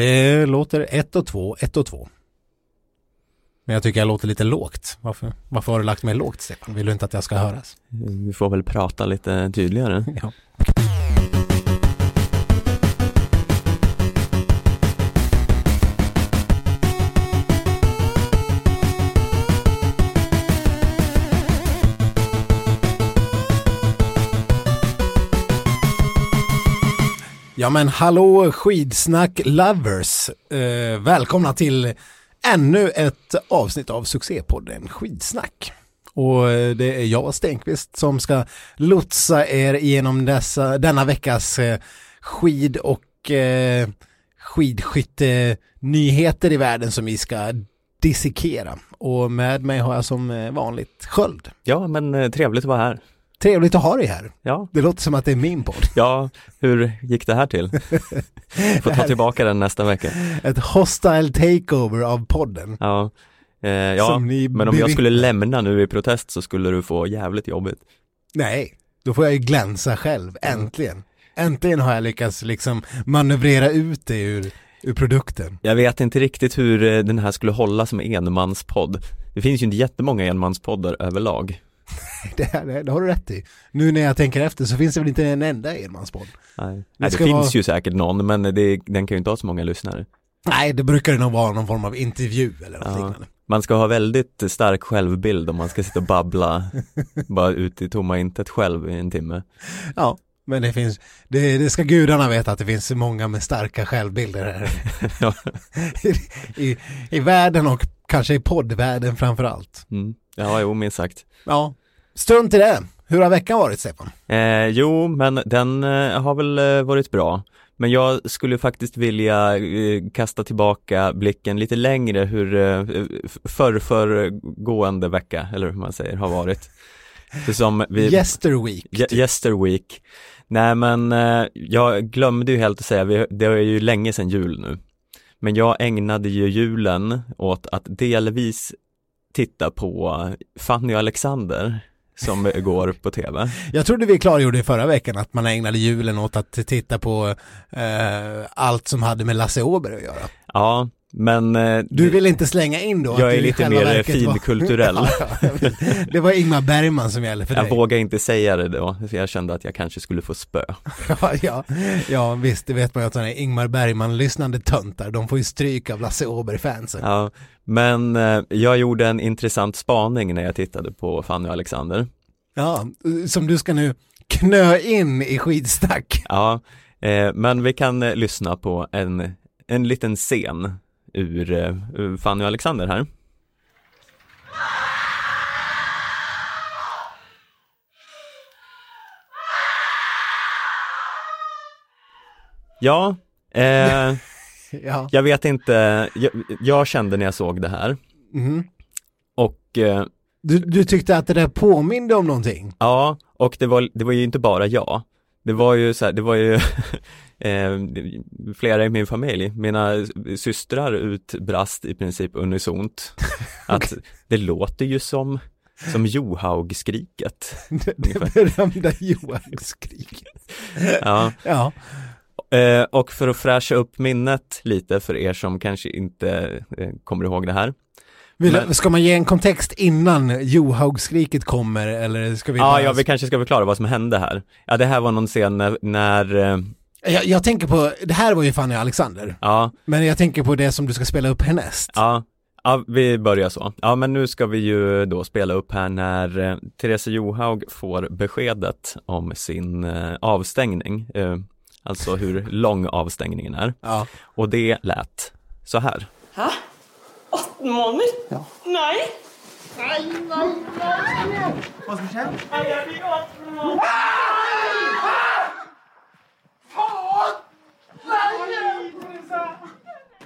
Det låter ett och två, ett och två. Men jag tycker jag låter lite lågt. Varför, varför har du lagt mig lågt Stefan? Vill du inte att jag ska höras? Vi får väl prata lite tydligare. Ja. Ja men hallå skidsnack lovers! Eh, välkomna till ännu ett avsnitt av succépodden Skidsnack. Och eh, det är jag Stenqvist som ska lotsa er genom dessa, denna veckas eh, skid och eh, skidskytte-nyheter i världen som vi ska dissekera. Och med mig har jag som eh, vanligt Sköld. Ja, men eh, trevligt att vara här. Trevligt att ha dig här. Ja, Det låter som att det är min podd. ja, hur gick det här till? Får ta tillbaka den nästa vecka. Ett hostile takeover av podden. Ja, eh, ja men om jag skulle lämna nu i protest så skulle du få jävligt jobbigt. Nej, då får jag ju glänsa själv, äntligen. Äntligen har jag lyckats liksom manövrera ut det ur, ur produkten. Jag vet inte riktigt hur eh, den här skulle hålla som enmanspodd. Det finns ju inte jättemånga enmanspoddar överlag. Det, det, det har du rätt i. Nu när jag tänker efter så finns det väl inte en enda enmanspodd. Nej, Nej det finns vara- ju säkert någon men det, den kan ju inte ha så många lyssnare. Nej, det brukar det nog vara någon form av intervju eller något Ja. liknande. Man ska ha väldigt stark självbild om man ska sitta och babbla bara ut i tomma intet själv i en timme. Ja, men det finns, det, det ska gudarna veta att det finns många med starka självbilder här. Ja. I, i, I världen och kanske i poddvärlden framför allt. Mm. Ja, jo, minst sagt. Ja, strunt i det. Hur har veckan varit Stefan? Eh, jo, men den eh, har väl eh, varit bra. Men jag skulle faktiskt vilja eh, kasta tillbaka blicken lite längre hur eh, för föregående vecka, eller hur man säger, har varit. För som vi, Yesterweek. Ye- Yester week. Nej men jag glömde ju helt att säga, vi, det är ju länge sedan jul nu. Men jag ägnade ju julen åt att delvis titta på Fanny och Alexander som går på tv. Jag trodde vi klargjorde i förra veckan att man ägnade julen åt att titta på eh, allt som hade med Lasse Åberg att göra. Ja, men eh, Du vill inte slänga in då? Jag är lite mer var- finkulturell. Ja, jag vet. det var Ingmar Bergman som gällde för jag dig. vågar inte säga det då, för jag kände att jag kanske skulle få spö. Ja, ja, ja, visst, det vet man ju att sådana här Ingmar Bergman-lyssnande töntar, de får ju stryk av Lasse Åberg-fansen. Ja, men eh, jag gjorde en intressant spaning när jag tittade på Fanny och Alexander. Ja, som du ska nu knö in i skitsnack. Ja, eh, men vi kan lyssna på en, en liten scen ur, eh, ur Fanny och Alexander här. Ja, eh, Ja. jag vet inte, jag, jag kände när jag såg det här Mhm. och eh, Du, du tyckte att det där påminde om någonting? Ja, och det var, det var ju inte bara jag. Det var ju så här, det var ju eh, flera i min familj. Mina systrar utbrast i princip unisont att det låter ju som, som Johaug-skriket. Det, det berömda Johan-skriket. Ja, Ja, eh, och för att fräscha upp minnet lite för er som kanske inte eh, kommer ihåg det här. Vill, Men- ska man ge en kontext innan Johaug-skriket kommer eller ska vi Ja, bara... ja, vi kanske ska förklara vad som hände här. Ja, det här var någon scen när, när eh, jag, jag tänker på, det här var ju Fanny Alexander, ja, men jag tänker på det som du ska spela upp härnäst. Ja, ja, vi börjar så. Ja, men nu ska vi ju då spela upp här när eh, Therese Johaug får beskedet om sin eh, avstängning, eh, alltså hur lång avstängningen är. Ja. Och det lät så här. Hæ? 18 måneder? Ja. Nei. Nei, nei, nei. Hva som skjer? Nei, jeg fikk 18 måneder.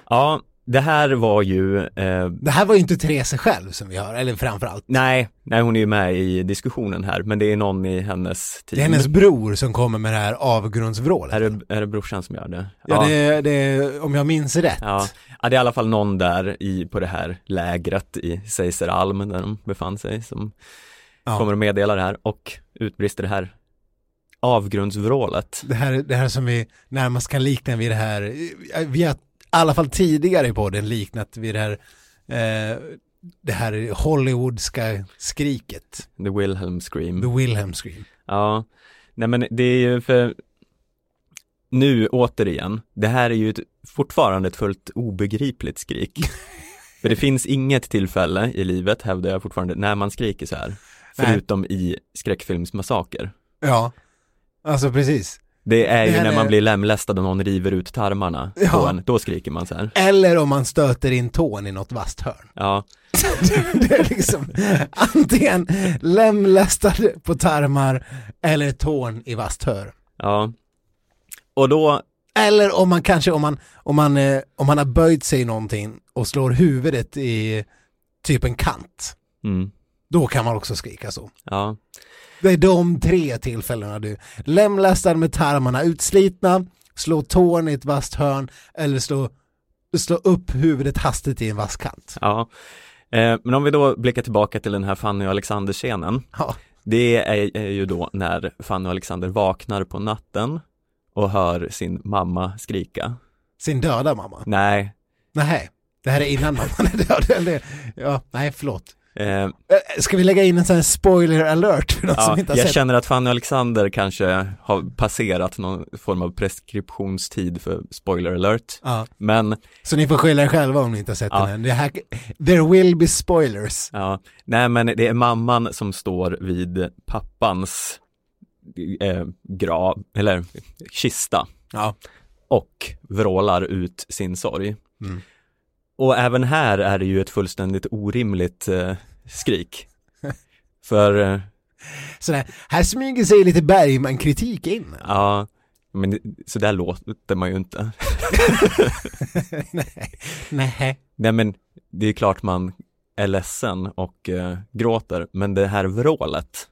Ja, det här var ju, eh, Det här var ju inte Therese själv som vi hör, eller framförallt. nej, nej hon är ju med i diskussionen här, men det är någon i hennes team. Det är hennes bror som kommer med det här avgrundsvrålet. är, det, är det brorsan som gör det? Ja, det, det, om jag minns rätt. Ja, ja, det är i alla fall någon där i, på det här lägret i Seiseralm där de befann sig som Ja. kommer att meddela det här och utbrister det här avgrundsvrålet. Det här, det här som vi närmast kan likna vid det här, vi har alla fall tidigare i podden liknat vid det här, eh, det här Hollywoodska skriket. The Wilhelm Scream. The Wilhelm Scream. Ja, nej men det är ju för nu återigen, det här är ju ett, fortfarande ett fullt obegripligt skrik. för det finns inget tillfälle i livet, hävdar jag fortfarande, när man skriker så här. Nej. Förutom i skräckfilmsmassaker. Ja, alltså precis. Det är Det ju när man är- blir lemlästad och någon river ut tarmarna på Ja. en, då skriker man så här. Eller om man stöter in tån i något vasst hörn. Ja, Det är liksom antingen lemlästad på tarmar eller tån i vasst hörn. ja. Och då, Eller om man kanske, om man, om man, eh, om man har böjt sig i någonting och slår huvudet i typ en kant. mm, Då kan man också skrika så. ja, Det är de tre tillfällena du. Lemlästad med tarmarna utslitna, slå tån i ett vasst hörn eller slå, slå upp huvudet hastigt i en vass kant. ja. Eh, men om vi då blickar tillbaka till den här Fanny och Alexander-scenen. Ja, Det är, är ju då när Fanny och Alexander vaknar på natten och hör sin mamma skrika. sin döda mamma. Nej, Nej, det här är innan mamman är död. Ja, nej förlåt. Eh, Eh, Ska vi lägga in en sån här spoiler alert för de ja, som inte har jag sett? känner att Fanny och Alexander kanske har passerat någon form av preskriptionstid för spoiler alert. Ja, Men så ni får skylla er själva om ni inte har sett Ja. den än. Det här, there will be spoilers. Ja, nej men det är mamman som står vid pappans eh, grav, eller kista Ja. och vrålar ut sin sorg. Mm. Och även här är det ju ett fullständigt orimligt eh, skrik. För, eh, Så där, här smyger sig lite Bergman-kritik in. ja, men det- så där låter man ju inte. nej, nej. Nej men det är klart man är ledsen och eh, gråter, men det här vrålet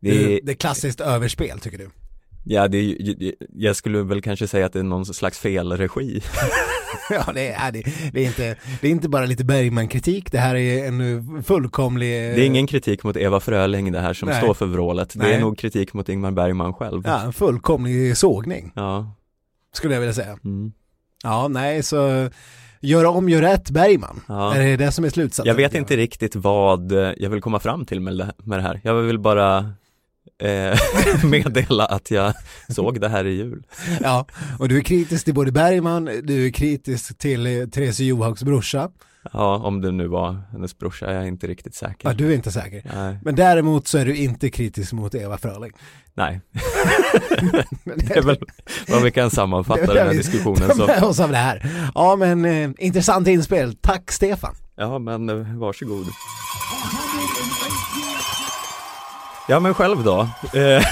det är, Det, det är klassiskt överspel tycker du? Ja, det jag skulle väl kanske säga att det är någon slags felregi. Ja, det är, det, det, är inte, det är inte bara lite Bergman-kritik, det här är en fullkomlig... Det är ingen kritik mot Eva Fröling det här som Nej. står för vrålet. Det Nej. är nog kritik mot Ingmar Bergman själv. Ja, en fullkomlig sågning, Ja. skulle jag vilja säga. Mm. Ja, nej, så göra om, gör rätt Bergman. Ja. Är det det som är slutsatsen? Jag vet inte riktigt vad eh, jag vill komma fram till med det här. Jag vill bara eh, meddela att jag såg det här i jul. Ja, och du är kritisk till både Bergman, du är kritisk till eh, Therese Johaugs brorsa. Ja, om det nu var hennes brorsa, jag är inte riktigt säker. Ja, du är inte säker. Nej, Men däremot så är du inte kritisk mot Eva Fröling. nej. det är väl vad vi kan sammanfatta den här diskussionen som. med oss av det här. Ja, men eh, intressant inspel. Tack Stefan. Ja, men eh, varsågod. Ja, men själv då? Eh,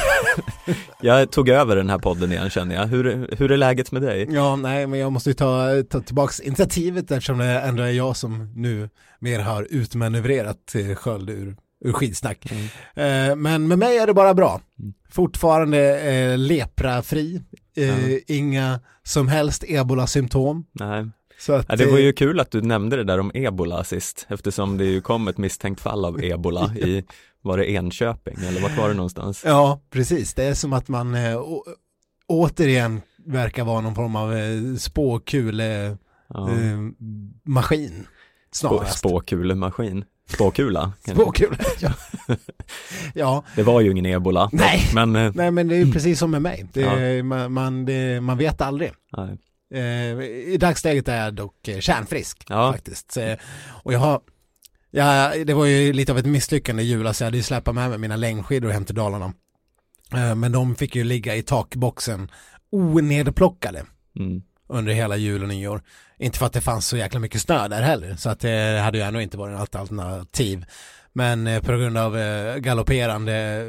jag tog över den här podden igen känner jag. Hur, hur är läget med dig? Ja, nej, men jag måste ju ta, ta tillbaks initiativet eftersom det ändå är jag som nu mer har utmanövrerat Sköld ur, ur skidsnack. Mm. Eh, men med mig är det bara bra. Mm. Fortfarande eh, leprafri, Ja. inga som helst ebola-symptom. Nej. Att, Ja, det var ju kul att du nämnde det där om ebola sist eftersom det ju kom ett misstänkt fall av ebola i, var det Enköping eller vart var det någonstans? Ja, precis. Det är som att man eh, å, återigen verkar vara någon form av eh, spåkule Ja. eh, maskin. Snarast. spåkulemaskin. Spåkula. Spåkule, ja. ja. Det var ju ingen ebola. Nej. Men, eh, Nej men det är ju precis som med mig. Det, Ja. man, man, det, man vet aldrig. nej. I dagsläget är jag dock kärnfrisk Ja. faktiskt. Och jag har, ja, det var ju lite av ett misslyckande i julas. Jag hade ju släpat med mig mina längdskidor hem till Dalarna. Eh, men de fick ju ligga i takboxen onedplockade Mm. under hela jul och nyår. Inte för att det fanns så jäkla mycket snö där heller, så att det hade ju ändå inte varit något alternativ. Men eh, på grund av eh, galopperande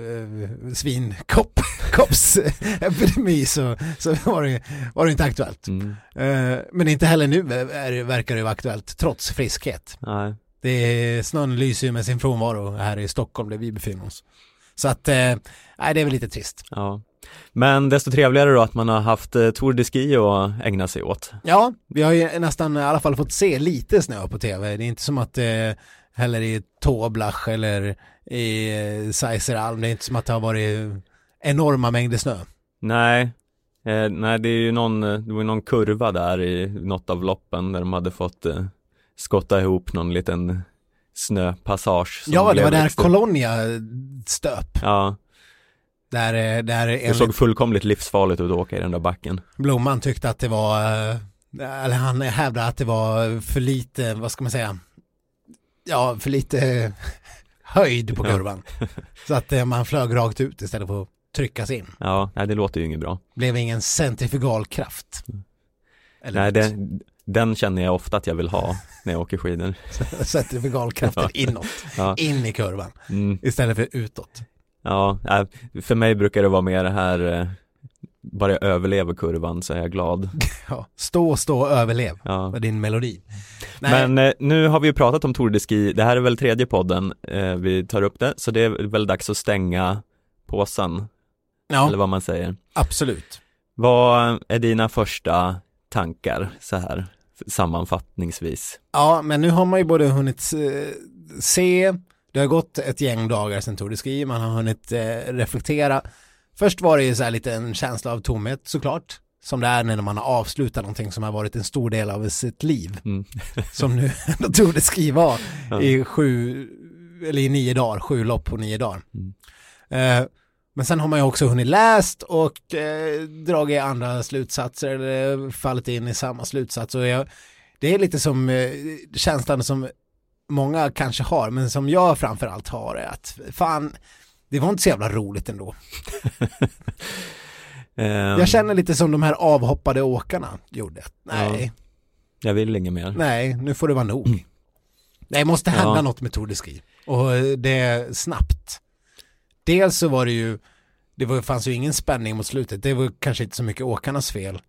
svinkoppsepidemi så, så var, det, var det inte aktuellt. Mm. Men inte heller nu verkar det vara aktuellt, trots friskhet. Nej. Det är, snön lyser ju med sin frånvaro här i Stockholm där vi befinner oss. Så att, eh, nej det är väl lite trist. Ja. Men desto trevligare då att man har haft eh, Tour de Ski att ägna sig åt. Ja, vi har ju nästan i alla fall fått se lite snö på tv. Det är inte som att det heller i Toblach eller i eh, Seiseralm, det är inte som att det har varit enorma mängder snö. Nej, Eh, nej, det är ju någon, det var någon kurva där i något av loppen där de hade fått eh, skotta ihop någon liten snöpassage. Ja, det var där extra- Colonia stöp. Ja, Där, eh, där det såg fullkomligt livsfarligt ut att åka i den där backen. Blomman tyckte att det var, eh, eller han hävdade att det var för lite, vad ska man säga, ja, för lite höjd på Ja. kurvan. Så att eh, man flög rakt ut istället för att tryckas in. Ja, nej det låter ju inget bra. Blev ingen centrifugalkraft. Eller Nej, det, den känner jag ofta att jag vill ha när jag åker skidor. centrifugalkraften Ja. inåt, Ja, in i kurvan, mm, istället för utåt. ja nej, för mig brukar det vara mer det här, eh, bara jag överlever kurvan så är jag glad. Ja. Stå, stå, överlev, Ja. var din melodi. Nej, Men eh, nu har vi ju pratat om Tour de Ski, det här är väl tredje podden eh, vi tar upp det, så det är väl dags att stänga påsen, ja, eller vad man säger. absolut. Vad är dina första tankar så här sammanfattningsvis? Ja, men nu har man ju både hunnit eh, se, det har gått ett gäng dagar sedan Tour de Ski, man har hunnit eh, reflektera. Först var det ju så här lite en känsla av tomhet såklart, som det är när man har avslutat någonting som har varit en stor del av sitt liv, Mm. som nu ändå Tour de Ski var Ja. i sju, eller i nio dagar, sju lopp på nio dagar. Mm. Eh, men sen har man ju också hunnit läst och eh, dragit andra slutsatser eller fallit in i samma slutsats. Och jag, det är lite som eh, känslan som många kanske har, men som jag framförallt har är att fan, det var inte så jävla roligt ändå. Eh, Jag känner lite som de här avhoppade åkarna gjorde. Nej, jag vill inget mer. nej, nu får det vara nog. Nej, det måste hända Ja. något med Tour de Ski. Och eh, det är snabbt. Dels så var det ju, det var, fanns ju ingen spänning mot slutet. Det var kanske inte så mycket åkarnas fel.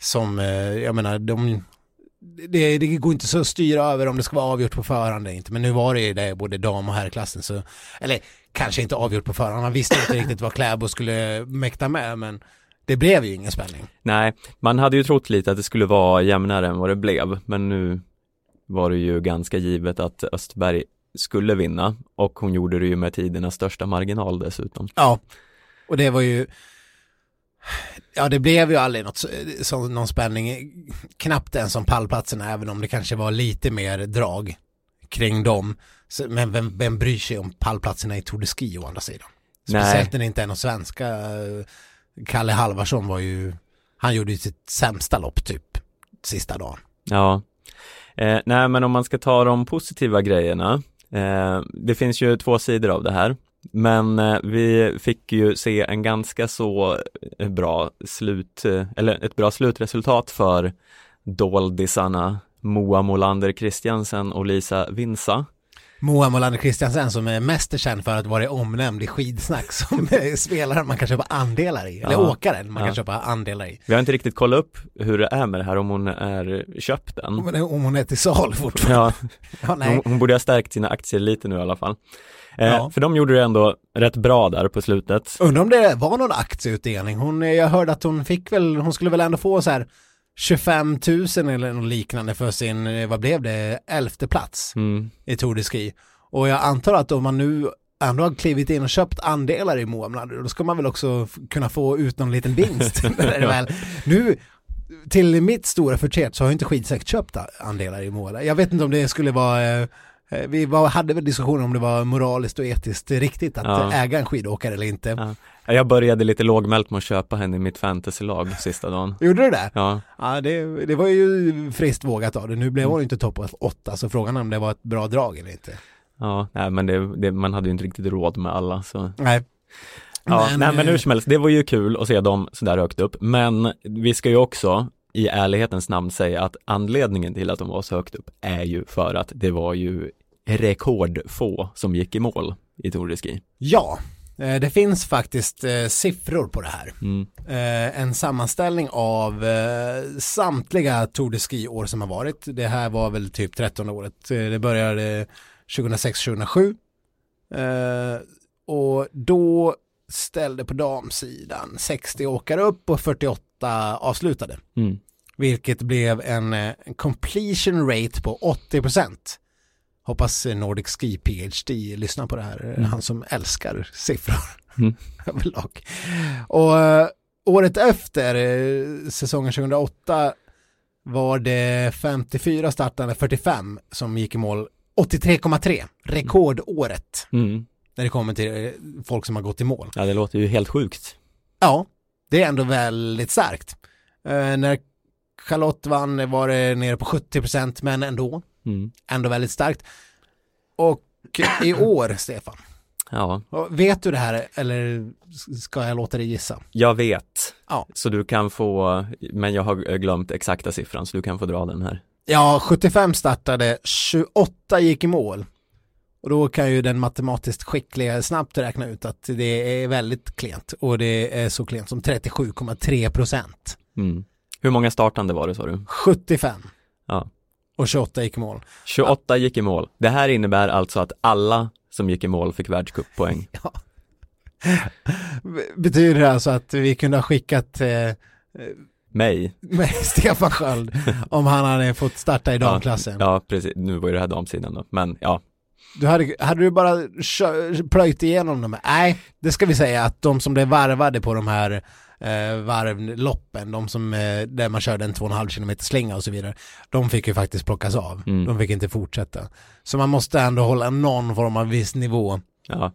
Som, eh, jag menar, de, det, det går inte så att styra över om det ska vara avgjort på förhand eller inte. Men nu var det ju det, både dam och herrklassen. Så, eller kanske inte avgjort på förhand. Man visste inte riktigt vad Kläbo skulle mäkta med. Men det blev ju ingen spänning. Nej, man hade ju trott lite att det skulle vara jämnare än vad det blev, men nu var det ju ganska givet att Östberg skulle vinna och hon gjorde det ju med tidernas största marginal dessutom. Ja, och det var ju Ja, det blev ju aldrig något, så- någon spänning, knappt ens som pallplatserna, även om det kanske var lite mer drag kring dem. Så, men vem, vem bryr sig om pallplatserna i Tour de Ski å andra sidan? Speciellt när det inte är någon svenska. Kalle Halvarsson var ju, han gjorde ju sitt sämsta lopp typ sista dagen. Ja, eh, nej men om man ska ta de positiva grejerna, Eh, det finns ju två sidor av det här, men eh, vi fick ju se en ganska så eh, bra slut, eh, eller ett bra slutresultat för doldisarna Moa Molander Christiansen och Lisa Vinsa. Moa Molander Christiansen som är mest känd för att vara omnämnd i skidsnack som eh, spelare man kan köpa andelar i, eller Ja. åkaren man kan Ja. köpa andelar i. Vi har inte riktigt kollat upp hur det är med det här, om hon är köpt än. Om, om hon är till salu fortfarande. Ja, Ja, nej. hon, hon borde ha stärkt sina aktier lite nu i alla fall. Eh, Ja. För de gjorde det ändå rätt bra där på slutet. Undrar om det var någon aktieutdelning. Hon, jag hörde att hon fick väl, hon skulle väl ändå få så här 25 000 eller något liknande för sin, eh, vad blev det, elfte plats Mm. i Tour de Ski. Och jag antar att om man nu ändå har klivit in och köpt andelar i Moa Molander, då ska man väl också kunna få ut någon liten vinst. Nu, till mitt stora förtret så har jag inte skitsekt köpt andelar i Moa. Jag vet inte om det skulle vara eh, vi var, hade väl diskussioner om det var moraliskt och etiskt riktigt att Ja. eh, äga en skidåkare eller inte. Ja. Jag började lite lågmält med att köpa henne i mitt fantasylag sista dagen. Gjorde du det? Ja, Ja, det, det var ju friskt vågat av det. Nu blev hon ju inte topp åtta, så frågan är om det var ett bra drag eller inte. ja, nej men det, det, man hade ju inte riktigt råd med alla så. Nej. Ja, nej men eh, hur som helst, det var ju kul att se dem sådär högt upp, men vi ska ju också i ärlighetens namn säga att anledningen till att de var så högt upp är ju för att det var ju rekordfå som gick i mål i Tour de Ski. Ja, eh, det finns faktiskt eh, siffror på det här. Mm. Eh, en sammanställning av samtliga Tour de Ski-år som har varit. Det här var väl typ 13 året. Det började 2006-2007. Eh, och då ställde på damsidan 60 åkare upp och 48 avslutade. Mm. Vilket blev en, completion rate på 80%. Hoppas Nordic Ski PhD lyssnar på det här. Mm. Han som älskar siffror Mm. överlag. Och, eh, året efter, eh, säsongen 2008, var det 54 startande, 45 som gick i mål. 83,3, rekordåret Mm. när det kommer till eh, folk som har gått i mål. Ja, det låter ju helt sjukt. Ja, det är ändå väldigt starkt. Eh, när Charlotte vann var det nere på 70% men ändå, Mm. ändå väldigt starkt. Och i år, Stefan, Ja, vet du det här eller ska jag låta dig gissa? jag vet. Ja. Så du kan få, men jag har glömt exakta siffran så du kan få dra den här. Ja, 75 startade, 28 gick i mål. Och då kan ju den matematiskt skickliga snabbt räkna ut att det är väldigt klent och det är så klent som 37,3 procent. Mm. Hur många startande var det sa du? 75 Ja. Och 28 gick i mål. 28 gick i mål. Det här innebär alltså att alla som gick i mål fick världscuppoäng. B- Betyder det alltså att vi kunde ha skickat eh, Mig. med Stefan Sköld om han hade fått starta i damklassen? Ja, precis. Nu var ju det här damsidan då. Men ja, Du hade, hade du bara plöjt igenom dem? Nej, det ska vi säga att de som blev varvade på de här eh, varvloppen, de som, eh, där man körde en 2,5 km slinga och så vidare, de fick ju faktiskt plockas av. Mm. De fick inte fortsätta. Så man måste ändå hålla någon form av viss nivå. ja.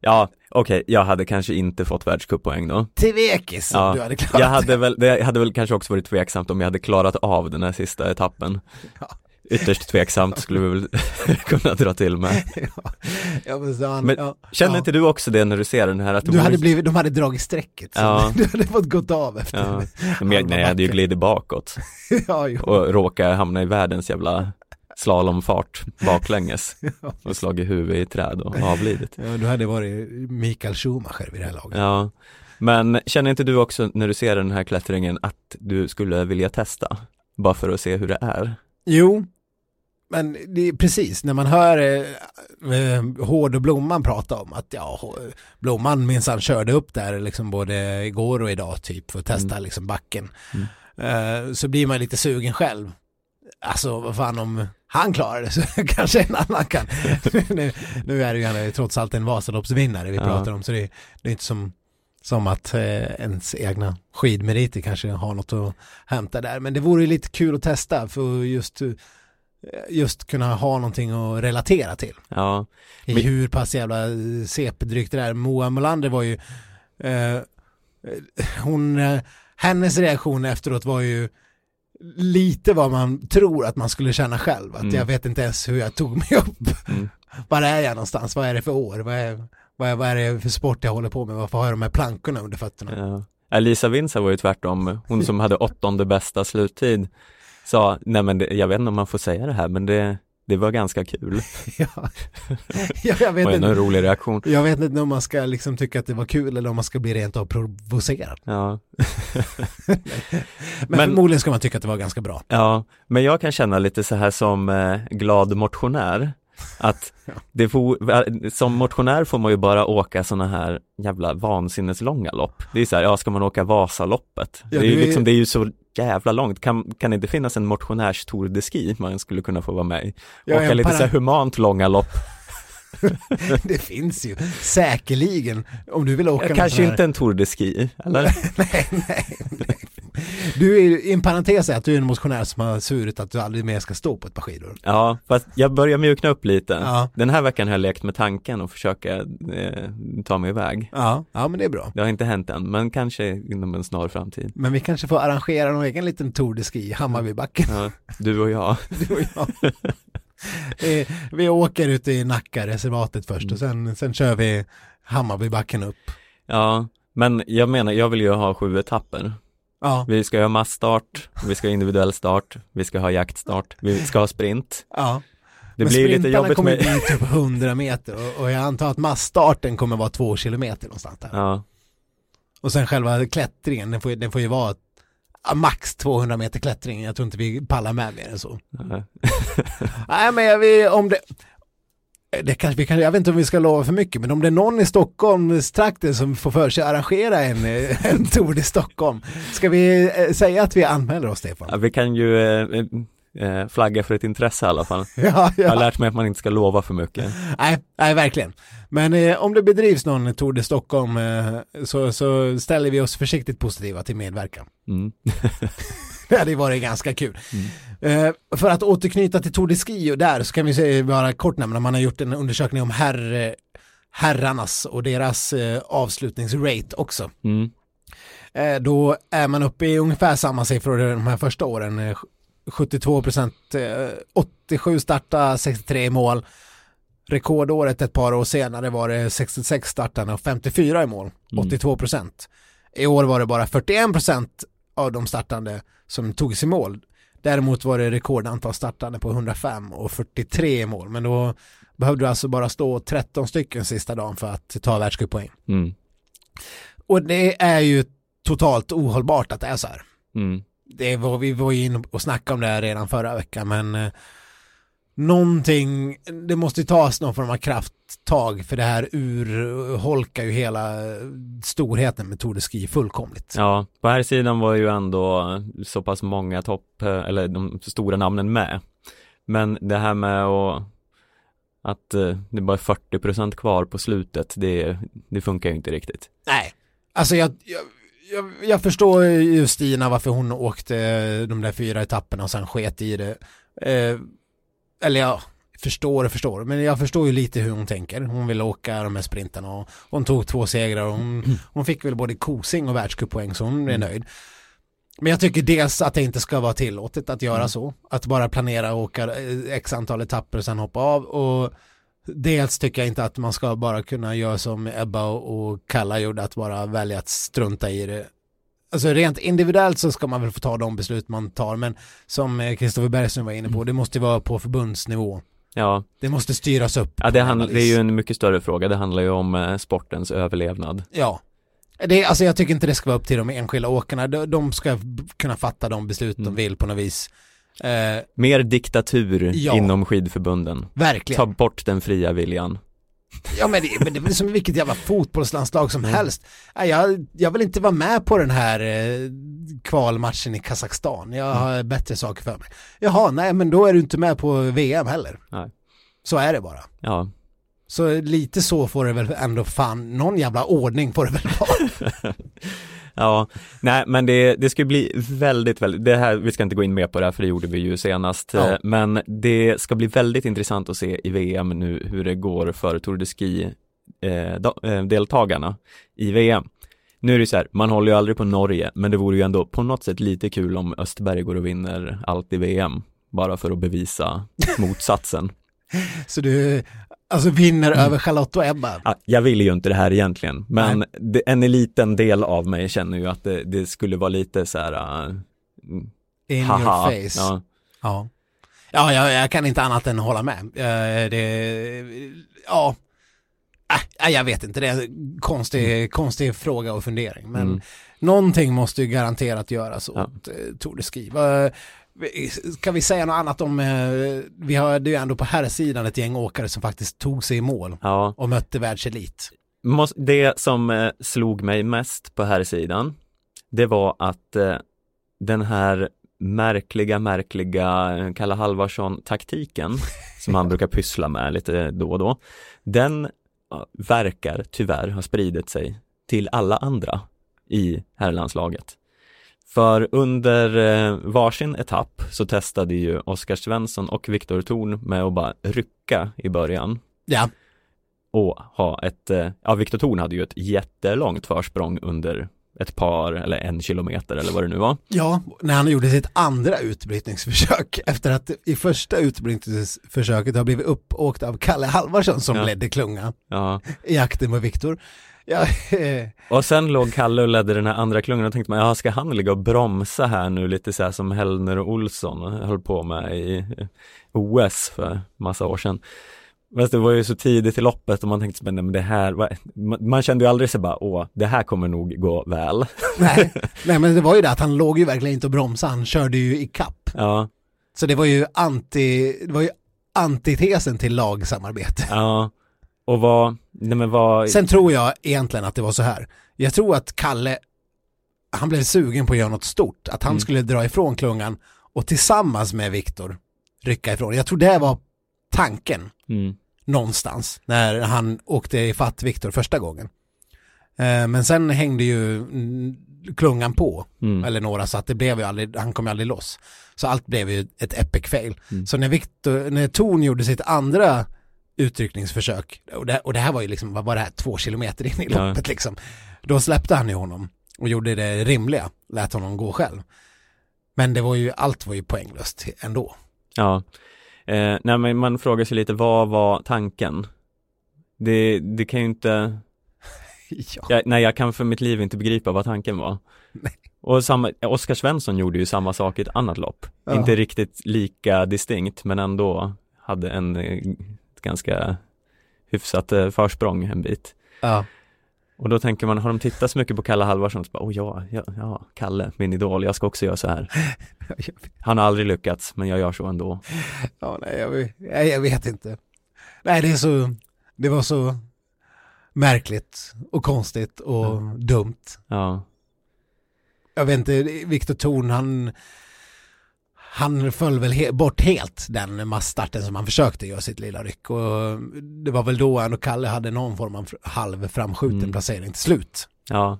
Ja, okej, jag hade kanske inte fått världscuppoäng då. Till vekis Ja, du hade klarat Jag hade väl, det hade väl kanske också varit tveksamt om jag hade klarat av den här sista etappen. Ja. Ytterst tveksamt skulle vi väl kunna dra till med. ja, men, han, Men ja, Känner ja. inte du också det när du ser den här att Du vore- hade blivit, de hade dragit strecket. Så Ja. Du hade fått gått av efter. Ja, men jag, nej, jag hade ju glidit bakåt och råkat hamna i världens jävla slalomfart baklänges och slagit huvudet i träd och avlidit. ja, du hade varit Mikael Schumacher vid det här laget. Ja, men känner inte du också när du ser den här klättringen att du skulle vilja testa? Bara för att se hur det är? Jo, men det är precis när man hör eh, eh, Hård och Blomman prata om att ja, Blomman minsann körde upp där liksom både igår och idag typ för att testa Mm. liksom backen. Eh, så blir man lite sugen själv. Alltså vad fan om han klarar det så kanske en annan kan. nu, nu är det ju han trots allt en Vasaloppsvinnare vi Ja. pratar om så det, det är inte som, som att eh, ens egna skidmeriter kanske har något att hämta där. Men det vore ju lite kul att testa för just, eh, just kunna ha någonting att relatera till. Ja, I Men- hur pass jävla CP-drygt det är. Moa Molander var ju, eh, hon, eh, hennes reaktion efteråt var ju lite vad man tror att man skulle känna själv. Att Mm. jag vet inte ens hur jag tog mig upp. Mm. Var är jag någonstans? Vad är det för år? Vad är, vad är, vad är det för sport jag håller på med? Varför har jag de här plankorna under fötterna? ja. Elisa Winsa var ju tvärtom, hon som hade åttonde bästa sluttid sa, nej men det, jag vet inte om man får säga det här men det, det var ganska kul. Ja. ja, jag, vet ändå en inte, rolig reaktion. jag vet inte om man ska liksom tycka att det var kul eller om man ska bli rent av provocerad. Ja. Men, Men- förmodligen ska man tycka att det var ganska bra. Ja, men jag kan känna lite så här som eh, glad motionär att det får, som motionär får man ju bara åka sådana här jävla vansinneslånga lopp. Det är så här, ja ska man åka Vasaloppet? Ja, det, är ju är- liksom, det är ju så jävla långt. Kan, kan det inte finnas en motionärs Tour de Ski man skulle kunna få vara med i? Ja, åka lite para- så här humant långa lopp. Det finns ju säkerligen om du vill åka Ja, kanske inte en Tour de Ski, eller? nej, nej, nej. Du är ju, en parentes är att du är en motionär som har svurit att du aldrig mer ska stå på ett par skidor. Ja, fast jag börjar mjukna upp lite. Ja. Den här veckan har jag lekt med tanken och försöka eh, ta mig iväg. Ja, ja men det är bra. Det har inte hänt än, men kanske inom en snar framtid. Men vi kanske får arrangera någon egen liten Tour de Ski i Hammarbybacken, Ja, du och jag. du och jag. Eh, vi åker ut i Nacka reservatet först och sen, sen kör vi Hammarbybacken upp. Ja, men jag menar, jag vill ju ha sju etapper. Ja, Vi ska ha massstart, vi ska ha individuell start, vi ska ha jaktstart, vi ska ha sprint. ja. Det Men blir lite jobbigt kommer med... bli typ 100 meter och, och jag antar att massstarten kommer vara två kilometer någonstans där. Ja, Och sen själva klättringen, den får, den får ju vara max 200 meter klättring. Jag tror inte vi pallar med mer än så. Nej men jag vet, om det, det kanske, vi kan, jag vet inte om vi ska lova för mycket, men om det är någon i Stockholmstrakten som får för sig att arrangera en, eh, en Tour i Stockholm, ska vi eh, säga att vi anmäler oss Stefan? Ja, vi kan ju, eh, eh, flagga för ett intresse i alla fall. Ja, Jag har ja. lärt mig att man inte ska lova för mycket. Nej, nej, verkligen. Men eh, om det bedrivs någon Tour de Stockholm eh, så, så ställer vi oss försiktigt positiva till medverkan. Mm. Det hade varit ganska kul. Eh, för att återknyta till Tour de Ski och där så kan vi säga bara kort nämna, man har gjort en undersökning om herr, herrarnas och deras eh, avslutningsrate också. Mm. Eh, då är man uppe i ungefär samma siffror de här första åren. Eh, 72 procent, eh, 87 starta, 63 i mål. Rekordåret ett par år senare var det 66 startande och 54 i mål, Mm. 82 procent. I år var det bara 41 procent av de startande som togs i mål. Däremot var det rekordantal startande på 105 och 43 i mål, men då behövde du alltså bara stå 13 stycken sista dagen för att ta världscuppoäng. Mm. Och det är ju totalt ohållbart att det är så här. Mm. Det var, vi var ju inne och snackade om det här redan förra veckan men eh, någonting, det måste ju tas någon form av krafttag för det här urholkar ju hela eh, storheten med Tour de Ski fullkomligt. Ja, på här sidan var ju ändå så pass många topp, eller de stora namnen med. Men det här med att, att eh, det bara är 40% kvar på slutet, det, det funkar ju inte riktigt. Nej, alltså jag, jag, jag, jag förstår ju Stina varför hon åkte de där fyra etapperna och sen sket i det. Eh, eller ja, förstår och förstår, men jag förstår ju lite hur hon tänker. Hon vill åka de här sprintarna och hon tog två segrar och hon, hon fick väl både kosing och världscuppoäng så hon är nöjd. Men jag tycker dels att det inte ska vara tillåtet att göra så. Att bara planera och åka eh, x antal etapper och sen hoppa av. Och dels tycker jag inte att man ska bara kunna göra som Ebba och och Kalla gjorde, att bara välja att strunta i det. Alltså rent individuellt så ska man väl få ta de beslut man tar, men som Kristoffer Bergström var inne på, det måste vara på förbundsnivå. Ja, Det måste styras upp. ja det, handl- det är ju en mycket större fråga, det handlar ju om eh, sportens överlevnad. Ja. Det, alltså jag tycker inte det ska vara upp till de enskilda åkarna. De, de ska kunna fatta de beslut de Mm. vill på något vis. Eh, Mer diktatur Ja. inom skidförbunden. verkligen. Ta bort den fria viljan. Ja men det, men det är som vilket jävla fotbollslandslag som helst. Jag, jag vill inte vara med på den här eh, kvalmatchen i Kazakstan. Jag har bättre saker för mig. Jaha, nej men då är du inte med på VM heller. Nej. Så är det bara. Ja, Så lite så får det väl ändå fan, någon jävla ordning får det väl vara. Ja, nej men det, det ska bli väldigt, väldigt, det här, vi ska inte gå in mer på det här för det gjorde vi ju senast, Ja. eh, men det ska bli väldigt intressant att se i VM nu hur det går för Tour de Ski eh, eh, deltagarna i VM. Nu är det så här, man håller ju aldrig på Norge, men det vore ju ändå på något sätt lite kul om Östberg går och vinner allt i VM, bara för att bevisa motsatsen. Så du, alltså vinner över Charlotte och Ebba. Ja, jag vill ju inte det här egentligen, men det, en liten del av mig känner ju att det, det skulle vara lite så här, mm, In haha. your face. Ja. Ja. Ja, jag, jag kan inte annat än hålla med. Eh, det, ja, äh, jag vet inte, det är en konstig, konstig fråga och fundering. Men Mm. någonting måste ju garanterat göras Ja. åt eh, Tour de Ski. Vad- Ska vi säga något annat om, eh, vi är ju ändå på här sidan ett gäng åkare som faktiskt tog sig i mål ja. och mötte världselit. Det som eh, slog mig mest på här sidan det var att eh, den här märkliga, märkliga Kalle Halvarsson-taktiken som han brukar pyssla med lite då och då, den verkar tyvärr ha spridit sig till alla andra i herrlandslaget. För under eh, varsin etapp så testade ju Oskar Svensson och Viktor Thorn med att bara rycka i början. Ja, och ha ett, eh, ja Viktor Thorn hade ju ett jättelångt försprång under ett par eller en kilometer eller vad det nu var. ja, när han gjorde sitt andra utbrytningsförsök efter att i första utbrytningsförsöket har blivit uppåkt av Kalle Halvarsson som Ja. ledde klungan Ja. i jakten med Viktor. Ja, eh, Och sen låg Kalle och ledde den här andra klungan och tänkte man, ja ska han ligga och bromsa här nu lite så här som Hellner och Olsson höll på med i OS för massa år sedan. Men det var ju så tidigt i loppet och man tänkte, men nej, men det här, man kände ju aldrig så bara, åh, det här kommer nog gå väl. nej, nej, men det var ju det att han låg ju verkligen inte och bromsade, han körde ju i kapp. Ja, Så det var ju anti, det var ju antitesen till lagsamarbete. ja. Och vad, nej men vad, Sen tror jag egentligen att det var så här. Jag tror att Kalle, han blev sugen på att göra något stort, att han Mm. skulle dra ifrån klungan och tillsammans med Viktor rycka ifrån. Jag tror det var tanken Mm. någonstans när han åkte ifatt Viktor första gången. Eh, men sen hängde ju klungan på, Mm. eller några, så att det blev ju aldrig, han kom ju aldrig loss. Så allt blev ju ett epic fail. Mm. Så när Viktor, när Torn gjorde sitt andra utryckningsförsök, och det, och det här var ju liksom, vad var det här, två kilometer in i Ja. loppet liksom. Då släppte han ju honom och gjorde det rimliga, lät honom gå själv. Men det var ju, allt var ju poänglöst ändå. Ja, eh, nej men man frågar sig lite, vad var tanken? Det, det kan ju inte, Ja. jag, nej jag kan för mitt liv inte begripa vad tanken var. Och samma, Oskar Svensson gjorde ju samma sak i ett annat lopp. Ja. Inte riktigt lika distinkt men ändå hade en eh, ganska hyfsat eh, försprång en bit. Ja. Och då tänker man, har de tittat så mycket på Kalle Halvarsson, så bara, oh ja, ja, ja, Kalle, min idol, jag ska också göra så här. Han har aldrig lyckats, men jag gör så ändå. Ja, nej, jag, vet- jag vet inte. Nej, det är så, det var så märkligt och konstigt och dumt. Ja, Jag vet inte, Viktor Thorn, han, han föll väl he- bort helt den massstarten som han försökte göra sitt lilla ryck och det var väl då han och Kalle hade någon form av halv framskjuten Mm. placering till slut. ja.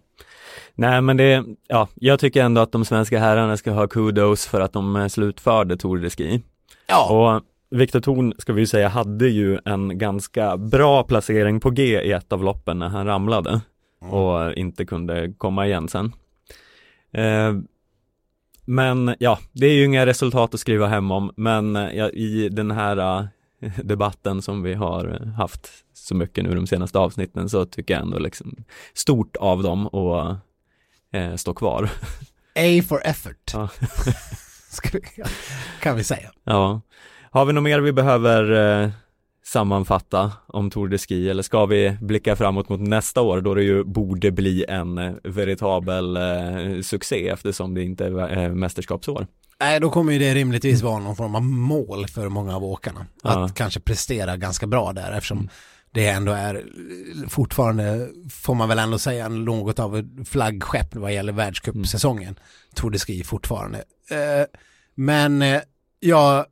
Nej men det, ja, jag tycker ändå att de svenska herrarna ska ha kudos för att de eh, slutförde Tour de Ski. Ja, Och Viktor Thorn, ska vi ju säga, hade ju en ganska bra placering på G i ett av loppen när han ramlade och inte kunde komma igen sen. Eh, men ja, det är ju inga resultat att skriva hem om, men eh, ja, i den här eh, debatten som vi har haft så mycket nu de senaste avsnitten så tycker jag ändå liksom stort av dem och eh, stå kvar. A for effort. Ja. Kan vi säga. Ja. Har vi något mer vi behöver eh, sammanfatta om Tour de Ski eller ska vi blicka framåt mot nästa år då det ju borde bli en eh, veritabel eh, succé eftersom det inte är eh, mästerskapsår. Nej, då kommer ju det rimligtvis vara någon form av mål för många av åkarna. Ja. Att kanske prestera ganska bra där eftersom det ändå är fortfarande, får man väl ändå säga, något av flaggskepp vad gäller världscupsäsongen. Tour de Ski fortfarande. Eh, men eh, ja,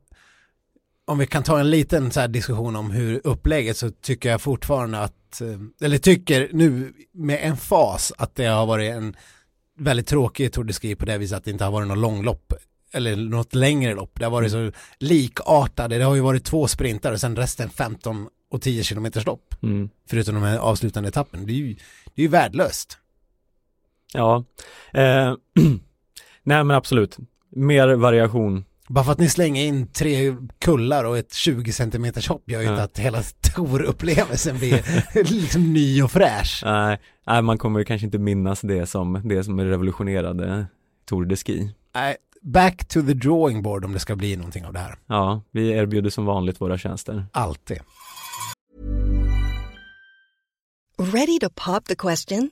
om vi kan ta en liten så diskussion om hur upplägget så tycker jag fortfarande att, eh, eller tycker nu med en fas att det har varit en väldigt tråkig Tour de Ski på det viset att det inte har varit något långlopp eller något längre lopp. Det har varit så likartade. Det har ju varit två sprintar och sen resten 15 och 10 kilometers lopp. Mm. Förutom de här avslutande etappen. Det är ju, det är ju värdelöst. Ja, eh, nej men absolut. Mer variation. Bara för att ni slänger in tre kullar och ett 20 centimeters hopp gör ju inte att hela Tour-upplevelsen blir liksom ny och fräsch. Nej, nej, man kommer ju kanske inte minnas det som det som revolutionerade Tour de Ski. Nej, back to the drawing board om det ska bli någonting av det här. Ja, vi erbjuder som vanligt våra tjänster. Alltid. Ready to pop the question?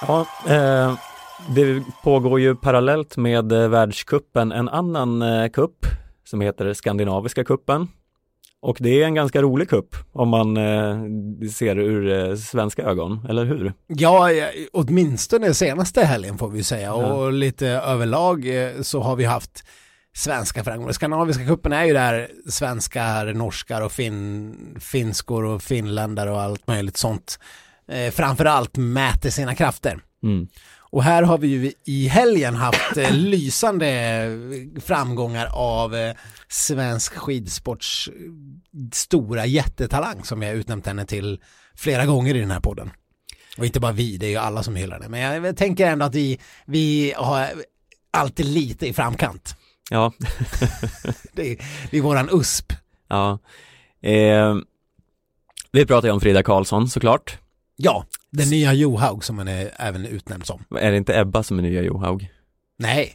Ja, eh, det pågår ju parallellt med eh, världskuppen en annan eh, kupp som heter Skandinaviska kuppen. Och det är en ganska rolig kupp om man eh, ser det ur eh, svenska ögon, eller hur? Ja, ja, åtminstone senaste helgen får vi säga Ja. och lite överlag eh, så har vi haft svenska framgångar. Skandinaviska cupen är ju där svenskar, norskar och fin, finskor och finländare och allt möjligt sånt eh, framförallt mäter sina krafter. Mm. Och här har vi ju i helgen haft eh, lysande framgångar av eh, svensk skidsports eh, stora jättetalang som vi har utnämnt henne till flera gånger i den här podden. Och inte bara vi, det är ju alla som hyllar det. Men jag tänker ändå att vi, vi har alltid lite i framkant. Ja, Det är, det är våran USP. ja. Eh, vi pratar ju om Frida Karlsson såklart. Ja, den nya Johaug som han är även utnämnd som. Är det inte Ebba som är nya Johaug? Nej.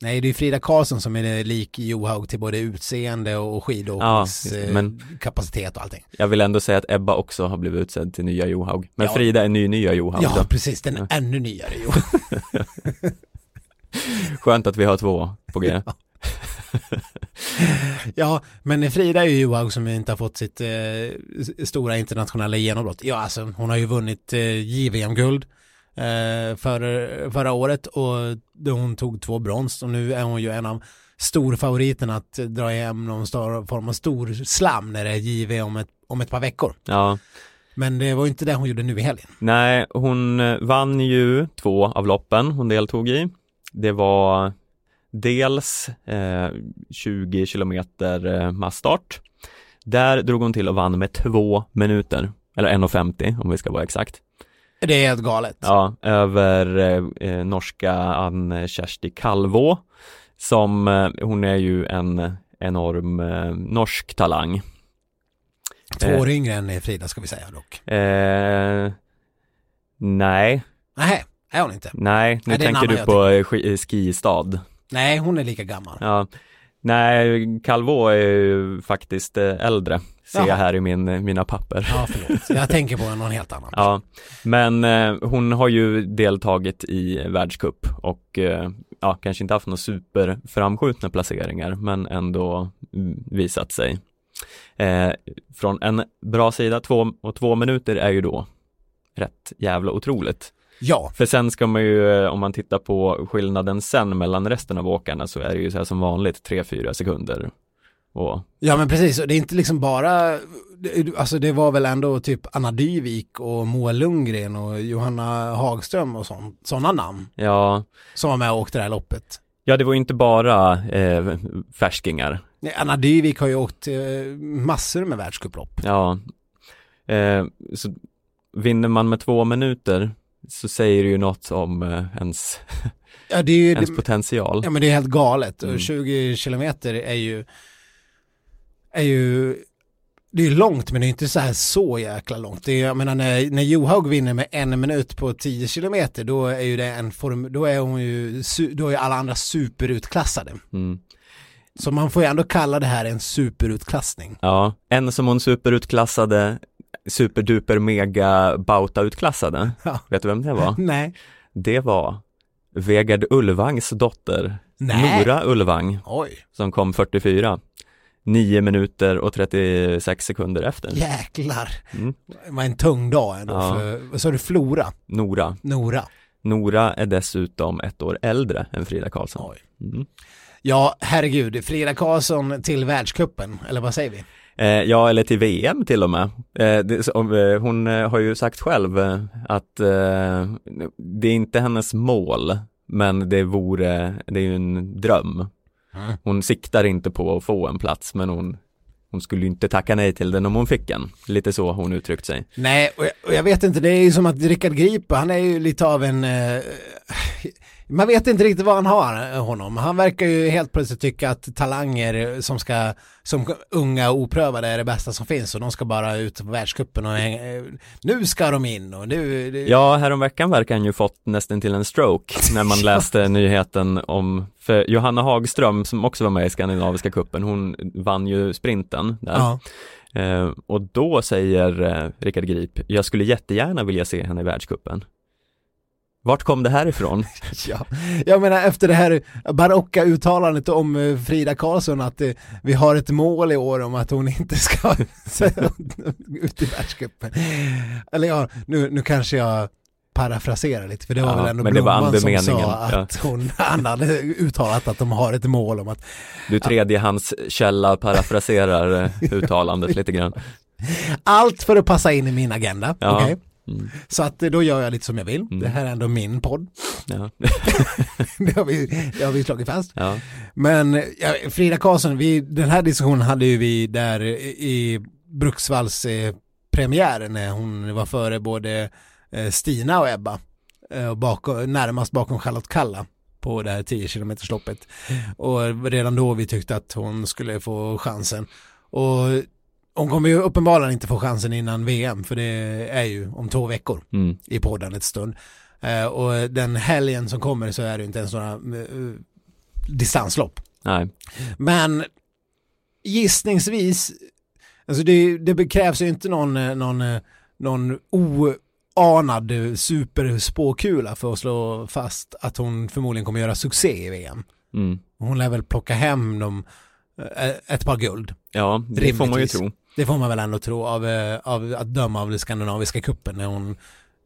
Nej, det är Frida Karlsson som är lik Johaug till både utseende och skidåkningskapacitet Ja, men- och allting. Jag vill ändå säga att Ebba också har blivit utsedd till nya Johaug. Men Ja. Frida är ny nya Johaug Ja, då. precis. Den Ja. ännu nyare Johaug. Skönt att vi har två på G. Ja, men Frida är ju Johaug som inte har fått sitt eh, stora internationella genombrott. Ja, alltså hon har ju vunnit eh, JVM-guld eh, för, förra året och hon tog två brons och nu är hon ju en av storfavoriterna att dra hem någon form av stor slam när det är JV om ett, om ett par veckor. Ja, Men det var inte det hon gjorde nu i helgen. nej, hon eh, vann ju två av loppen hon deltog i. Det var dels eh, 20 kilometer eh, massstart. Där drog hon till och vann med två minuter, eller 1.50 om vi ska vara exakt. Det är helt galet. Ja, över eh, eh, norska Ann-Kersti Kalvå som, eh, hon är ju en enorm eh, norsk talang. Två eh. år yngre än Frida ska vi säga dock. Eh, nej, Nej, är hon inte. nej, nu Nej, tänker du på eh, eh, skistad. Nej, hon är lika gammal. Ja, nej, Kalvå är ju faktiskt eh, äldre, ser Jaha. jag här i min, mina papper. Ja, förlåt. Jag tänker på någon helt annan. Ja, men eh, hon har ju deltagit i världscup och eh, ja, kanske inte haft några superframskjutna placeringar men ändå mm, visat sig. Eh, från en bra sida, två och två minuter är ju då rätt jävla otroligt. Ja, För sen ska man ju, eh, om man tittar på skillnaden sen mellan resten av åkarna så är det ju så här som vanligt 3-4 sekunder. Och ja men precis. Och Det är inte liksom bara, alltså det var väl ändå typ Anna Dyvik och Moa Lundgren och Johanna Hagström och sådana namn ja, som var med och åkte det här loppet. ja det var ju inte bara eh, färskingar Nej, Anna Dyvik har ju åkt eh, massor med världscuplopp. Ja, eh, så vinner man med två minuter så säger det ju något om eh, ens, Ja, det är ju, ens det, potential. ja men det är helt galet. Och Mm. 20 kilometer är ju, är ju, det är långt men det är inte så här så jäkla långt. Det är, jag menar när, när Johaug vinner med en minut på 10 kilometer då är ju det en form, då är hon ju, då är alla andra superutklassade. Mm. Så man får ju ändå kalla det här en superutklassning. Ja, en som hon superutklassade, superduper mega bauta utklassade. Ja. Vet du vem det var? Nej. Det var Vegard Ulvangs dotter, Nej. Nora Ulvang, Oj, som kom 44. 9 minuter och 36 sekunder efter. jäklar. Mm. Det var en tung dag ändå Ja. för, vad sa du, Flora? Nora. Nora. Nora är dessutom ett år äldre än Frida Karlsson. Mm. Ja, herregud, Frida Karlsson till världskuppen, eller vad säger vi? Eh, ja, eller till VM till och med. Eh, eh, hon har ju sagt själv att det är inte hennes mål, men det vore, det är ju en dröm. Mm. Hon siktar inte på att få en plats, men hon, hon skulle ju inte tacka nej till den om hon fick en. Lite så hon uttryckt sig. Nej, och jag, och jag vet inte, det är ju som att Rickard Grip, han är ju lite av en... Eh, man vet inte riktigt vad han har eh, honom. Han verkar ju helt plötsligt tycka att talanger som ska, som unga och oprövade är det bästa som finns och de ska bara ut på världscupen och hänga, eh, nu ska de in och nu... Det, Ja, häromveckan verkar han ju fått nästan till en stroke när man läste nyheten om, för Johanna Hagström som också var med i Skandinaviska kuppen, hon vann ju sprinten där. ja. Eh, och då säger eh, Rickard Grip, jag skulle jättegärna vilja se henne i världscupen. Vart kom det här ifrån? Ja, jag menar efter det här barocka uttalandet om eh, Frida Karlsson att eh, vi har ett mål i år om att hon inte ska ut i världscupen. Eller ja, nu, nu kanske jag parafraserar lite för det var Ja, väl ändå Blomman som sa ja. att hon, han hade uttalat att de har ett mål om att Du tredje hans källa parafraserar uttalandet lite grann. allt för att passa in i min agenda. Ja. okej? Mm, Så att eh, då gör jag lite som jag vill. Mm. Det här är ändå min podd. ja. det, har vi, det har vi slagit fast. ja. Men ja, Frida Karlsson, vi, den här diskussionen hade ju vi där i Bruksvalls eh, premiär när hon var före både eh, Stina och Ebba eh, bakom, närmast bakom Charlotte Kalla på det här 10 km loppet och redan då vi tyckte att hon skulle få chansen och hon kommer ju uppenbarligen inte få chansen innan VM för det är ju om två veckor Mm. i podden ett stund. Eh, och den helgen som kommer så är det inte ens några eh, distanslopp. Nej. Men gissningsvis, alltså det, det krävs ju inte någon, eh, någon, någon oanad superspåkula för att slå fast att hon förmodligen kommer göra succé i VM. Mm. Hon lär väl plocka hem dem, ett par guld. Ja, det får man ju Rimligtvis. tro. Det får man väl ändå tro av, eh, av att döma av den skandinaviska kuppen när hon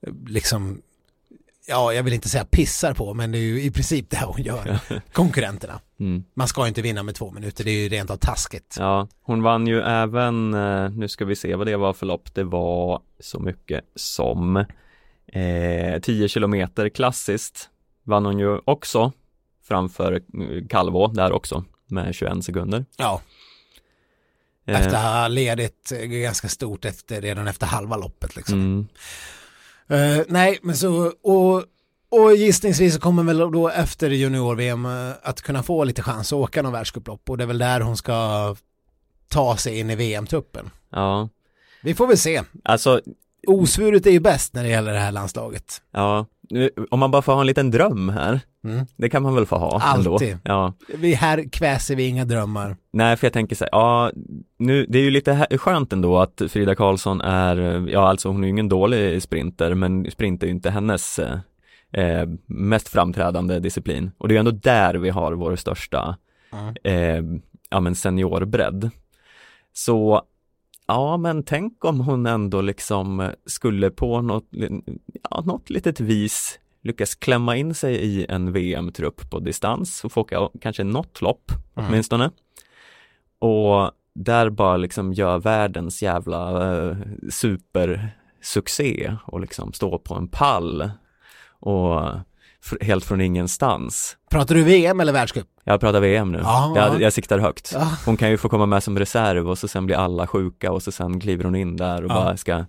eh, liksom, ja jag vill inte säga pissar på, men det är ju i princip det hon gör. Konkurrenterna. Mm. Man ska inte vinna med två minuter, det är ju rent av taskigt. Ja, hon vann ju även, eh, nu ska vi se vad det var för lopp, det var så mycket som eh, 10 kilometer klassiskt vann hon ju också framför Calvo där också med 21 sekunder. Ja, efter att ha ledit eh, ganska stort efter, redan efter halva loppet liksom. mm, Eh, nej, men så, och, och gissningsvis så kommer väl då efter junior-VM eh, att kunna få lite chans att åka någon världscuplopp och det är väl där hon ska ta sig in i VM-truppen. ja, Vi får väl se. alltså Osvuret är ju bäst när det gäller det här landslaget. Ja, om man bara får ha en liten dröm här, Mm. det kan man väl få ha Alltid. ändå. Ja, Vi här kväser vi inga drömmar. nej för jag tänker så här, ja, nu, det är ju lite här, skönt ändå att Frida Karlsson är, ja alltså hon är ju ingen dålig sprinter, men sprint är ju inte hennes eh, eh, mest framträdande disciplin. Och det är ju ändå där vi har vår största, Mm. eh, ja men seniorbredd. Så Ja men tänk om hon ändå liksom skulle på något, ja, något litet vis lyckas klämma in sig i en VM-trupp på distans och få åka kanske något lopp Mm. åtminstone. Och där bara liksom gör världens jävla eh, supersuccé och liksom stå på en pall och helt från ingenstans. Pratar du VM eller världscup? Jag pratar VM nu. Ja, ja. jag, jag siktar högt. Ja. Hon kan ju få komma med som reserv och så sen blir alla sjuka och så sen kliver hon in där och Ja. bara ska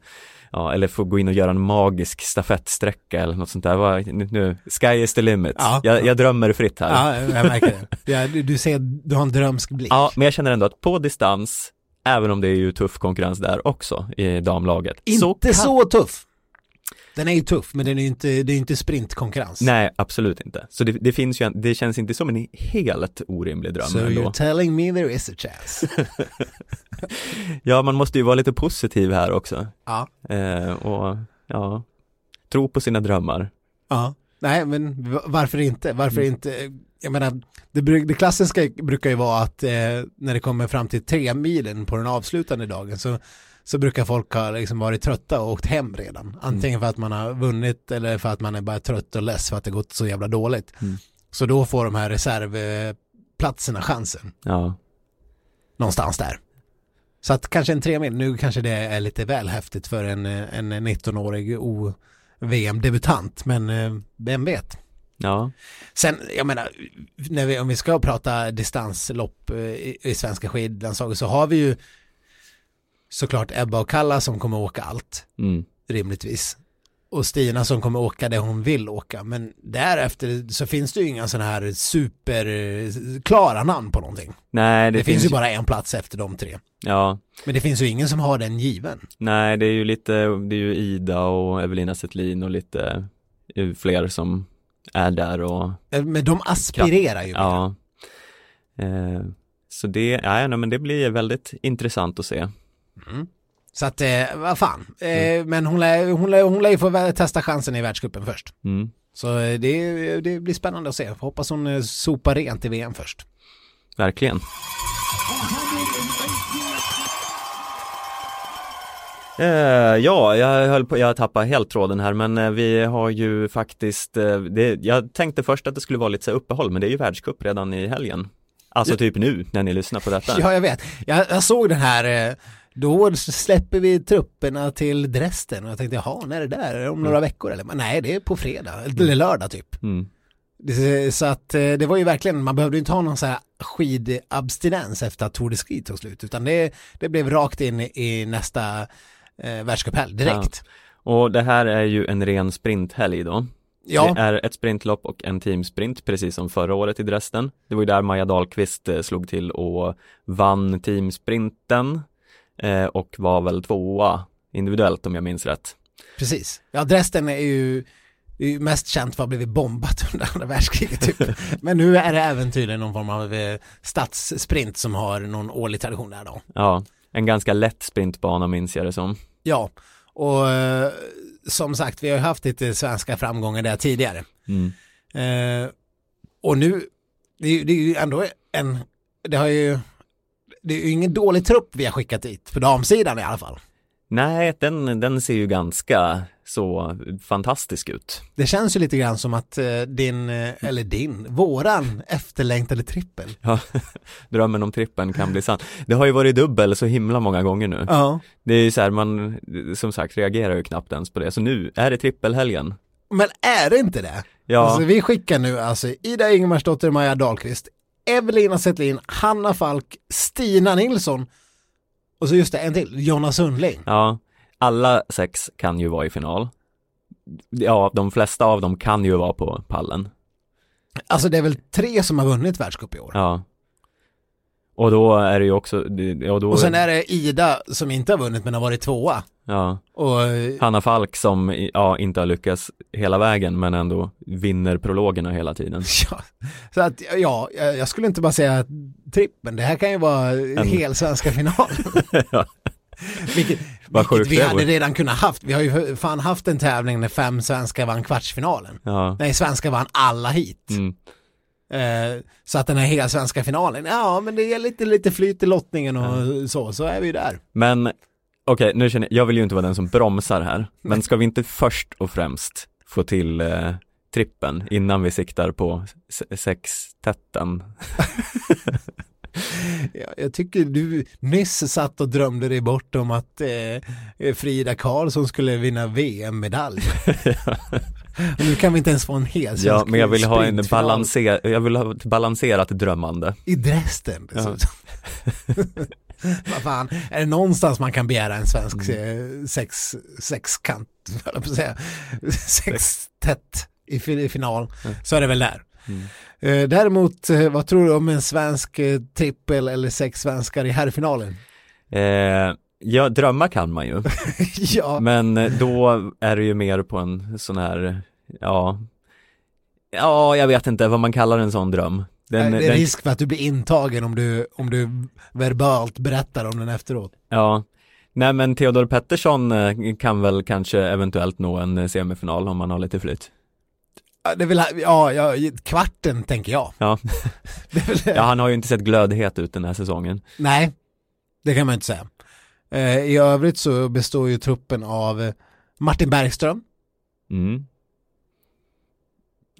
Ja, eller få gå in och göra en magisk stafettsträcka eller något sånt där. Nu, sky is the limit. Ja. Jag, jag drömmer fritt här. Ja, jag märker det. Ja, du, du ser, du har en drömsk blick. Ja, men jag känner ändå att på distans, även om det är ju tuff konkurrens där också i damlaget. Inte så, kan- tuff. Den är ju tuff, men den är inte, det är inte sprintkonkurrens. Nej, absolut inte. Så det, det finns ju, en, det känns inte som en helt orimlig dröm So ändå. you're telling me there is a chance. Ja, man måste ju vara lite positiv här också. ja. Eh, och ja, tro på sina drömmar. ja. Nej, men varför inte? Varför Mm. inte? Jag menar, det, det klassiska brukar ju vara att eh, när det kommer fram till tre milen på den avslutande dagen så, så brukar folk ha liksom varit trötta och åkt hem redan. Antingen för att man har vunnit eller för att man är bara trött och less för att det gått så jävla dåligt. Mm. Så då får de här reservplatserna chansen. Ja, någonstans där. Så att kanske en tre mil, nu kanske det är lite väl häftigt för en, en 19-årig o-VM-debutant, men eh, vem vet. ja, Sen, jag menar, när vi, om vi ska prata distanslopp eh, i, i svenska skidlandslaget så har vi ju såklart Ebba och Kalla som kommer åka allt, mm. rimligtvis. Och Stina som kommer åka det hon vill åka, men därefter så finns det ju inga sådana här superklara namn på någonting. Nej, Det, det, finns ju bara en plats efter de tre. Ja, Men det finns ju ingen som har den given. nej, det är ju lite, det är ju Ida och Evelina Settlin och lite fler som är där och Eh, Men de aspirerar ju. ja. Eh, så det, ja, nej, men det blir väldigt intressant att se. Mm. Så att, eh, vad fan. Eh, Men hon lär, hon, lär, hon lär ju få testa chansen i världscupen först. Mm. Så eh, det, det blir spännande att se. Hoppas hon eh, sopar rent i VM först. Verkligen. Eh, ja, jag höll på, jag tappade helt tråden här men eh, vi har ju faktiskt, det, jag tänkte först att det skulle vara lite så uppehåll men det är ju världscup redan i helgen. Alltså typ nu när ni lyssnar på detta. Ja, jag vet. Jag, jag såg den här, då släpper vi trupperna till Dresden och jag tänkte, jaha, när är det där? Är det Om några veckor eller? Men nej, det är på fredag, eller lördag typ. Mm. Så att eh, det var ju verkligen, man behövde inte ha någon så här skidabstinens efter att Tour de Ski tog slut, utan det, det blev rakt in i nästa eh, världscuphelg direkt. Och det här är ju en ren sprinthelg då. Ja, Det är ett sprintlopp och en teamsprint precis som förra året i Dresden. Det var ju där Maja Dahlqvist eh, slog till och vann teamsprinten. Eh, och var väl tvåa individuellt om jag minns rätt. Precis. Ja, Dresden är ju, är ju mest känt för att ha blivit bombat under andra världskriget typ. Men nu är det även tydligen någon form av eh, stadssprint som har någon årlig tradition där då. Ja, en ganska lätt sprintbana minns jag det som. Ja, och eh, som sagt, vi har ju haft lite svenska framgångar där tidigare. Mm. Eh, och nu, det är, det är ju ändå en, det har ju, det är ju ingen dålig trupp vi har skickat dit, på damsidan i alla fall. Nej, den, den ser ju ganska så fantastisk ut. Det känns ju lite grann som att eh, din, eh, eller din, våran efterlängtade trippel. Ja, drömmen om trippen kan bli sann. Det har ju varit dubbel så himla många gånger nu. Ja. Det är ju så här, man som sagt reagerar ju knappt ens på det. Så nu är det trippelhelgen. Men är det inte det? Ja, Alltså, vi skickar nu alltså Ida Ingemarsdotter, Maja Dahlqvist, Evelina Zettlin, Hanna Falk, Stina Nilsson och så just det, en till, Jonna Sundling. ja, alla sex kan ju vara i final. Ja, de flesta av dem kan ju vara på pallen. Alltså det är väl tre som har vunnit världscup i år. Ja. Och då är det ju också, och då, Och sen är det Ida som inte har vunnit men har varit tvåa. Ja, Och Hanna Falk som, ja, inte har lyckats hela vägen men ändå vinner prologerna hela tiden. ja, så att ja, jag skulle inte bara säga trippen, det här kan ju vara En- hel svenska final. Ja. vilket vilket vi hade redan kunnat haft. Vi har ju fan haft en tävling när fem svenskar vann kvartsfinalen. Ja. Nej, svenskar vann alla hit. Mm. Eh, så att den här hela svenska finalen, ja men det är lite, lite flyt i lottningen och så, så är vi ju där. Men okej, nu känner jag, jag vill ju inte vara den som bromsar här, men ska vi inte först och främst få till eh, trippen innan vi siktar på se- sextetten? Ja, jag tycker du nyss satt och drömde dig bort om att eh, Frida Karlsson skulle vinna VM-medalj. nu kan vi inte ens få en hel Ja, men jag vill ha en balanser, jag vill ha ett balanserat drömmande. I Dresden Ja. Vad fan, är det någonstans man kan begära en svensk Mm. eh, sex, sexkant, höll jag på säga, sextätt i, i final, så är det väl där. Mm. Eh, däremot, eh, vad tror du om en svensk trippel eller sex svenskar i herrfinalen? Eh, ja, drömma kan man ju, ja, men då är det ju mer på en sån här, ja, ja, jag vet inte vad man kallar en sån dröm. Den, det är den, risk för att du blir intagen om du, om du verbalt berättar om den efteråt. ja, nej men Theodor Pettersson eh, kan väl kanske eventuellt nå en eh, semifinal om man har lite flyt. Det väl, ja, ja, kvarten tänker jag. Ja. Väl, Ja, han har ju inte sett glödhet ut den här säsongen. Nej, det kan man inte säga. Eh, I övrigt så består ju truppen av Martin Bergström, Mm.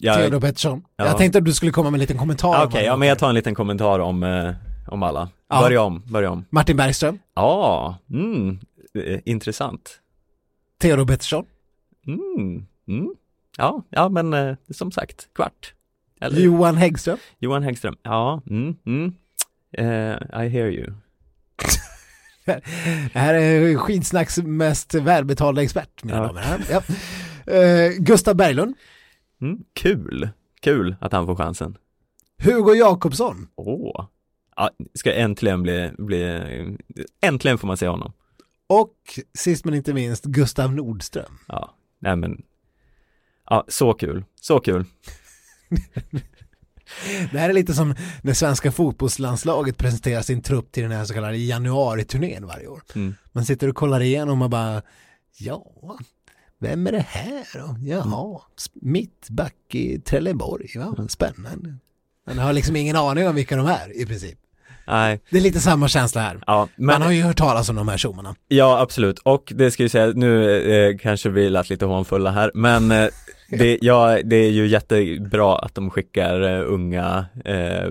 Ja, Theodor Pettersson. ja. Jag tänkte att du skulle komma med en liten kommentar. om Okej, vad ja men jag tar en liten kommentar om, eh, om alla. Ja. Börja om, börja om. Martin Bergström, Ja, mm, eh, intressant. Theodor Pettersson, Mm, mm. Ja, ja men eh, som sagt, kvart. Eller Johan Häggström, Johan Häggström. Ja, mm, mm. Eh, I hear you. Det här är skidsnacks mest välbetalda expert, mina Ja. damer. Ja. Eh, Gustav Berglund, Mm, kul, kul att han får chansen. Hugo Jakobsson, Åh, ja, ska äntligen bli, bli, äntligen får man se honom. och sist men inte minst Gustav Nordström. Ja, nej men, ja, så kul, så kul. Det här är lite som när svenska fotbollslandslaget presenterar sin trupp till den här så kallade januariturnén varje år. Mm. Man sitter och kollar igenom och bara, ja, vem är det här då? Jaha, mittback i Trelleborg, ja, spännande. Man har liksom ingen aning om vilka de är i princip. Nej, Det är lite samma känsla här. ja, men Man har ju hört talas om de här tjommarna. Ja, absolut. Och det ska jag säga, nu eh, kanske vi lät lite hånfulla här, men eh, det, ja, det är ju jättebra att de skickar eh, unga eh,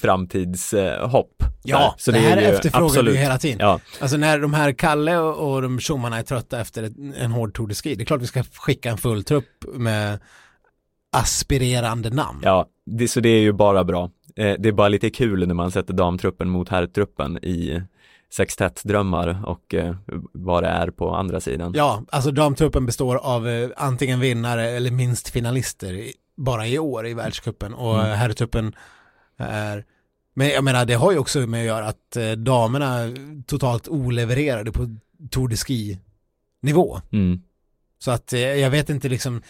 framtidshopp. Ja, Så det här ju efterfrågar absolut. ju hela tiden. Ja, Alltså när de här Kalle och, och de tjommarna är trötta efter ett, en hård Tour de Ski, det är klart vi ska skicka en full trupp med aspirerande namn. ja det, så det är ju bara bra. Eh, det är bara lite kul när man sätter damtruppen mot herrtruppen i sextettdrömmar och eh, vad det är på andra sidan. Ja, alltså damtruppen består av eh, antingen vinnare eller minst finalister i, bara i år i världscupen och Mm. mm. herrtruppen är Men jag menar, det har ju också med att göra att eh, damerna totalt olevererade på Tour de Ski-nivå. Mm. Så att eh, jag vet inte liksom,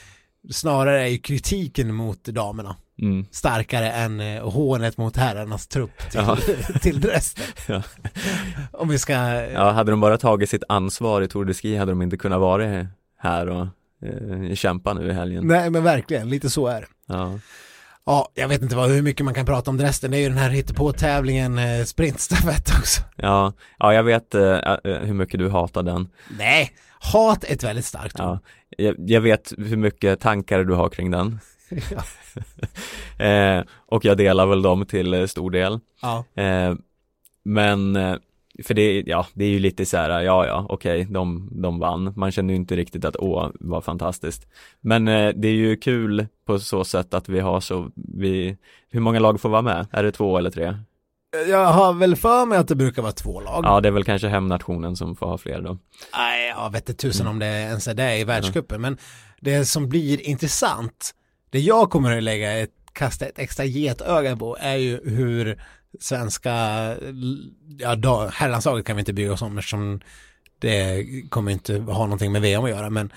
snarare är ju kritiken mot damerna Mm. starkare än eh, hånet mot herrarnas trupp till, Ja. till resten. Ja. Om vi ska, Ja, hade de bara tagit sitt ansvar i Tour de Ski hade de inte kunnat vara här och eh, kämpa nu i helgen. nej men verkligen, lite så är det. Ja. Ja, jag vet inte vad, hur mycket man kan prata om det resten. Det är ju den här hittepå-tävlingen eh, sprintstafett också. Ja, ja jag vet eh, eh, hur mycket du hatar den. Nej, hat är ett väldigt starkt ord. Ja. Jag, jag vet hur mycket tankar du har kring den. Eh, och jag delar väl dem till eh, stor del. ja. Eh, men, eh, för det, ja, det är ju lite så här, ja, ja, okej, de, de vann. Man känner ju inte riktigt att, åh, vad fantastiskt. Men eh, det är ju kul på så sätt att vi har så, vi, hur många lag får vara med? Är det två eller tre? Jag har väl för mig att det brukar vara två lag. Ja, det är väl kanske hemnationen som får ha fler då. Nej, jag vet inte tusen om det ens är det i världscupen. Men det som blir intressant, det jag kommer att lägga ett, kasta ett extra getöga på är ju hur svenska, ja herrlandslaget kan vi inte bygga oss om eftersom det kommer inte ha någonting med VM att göra. Men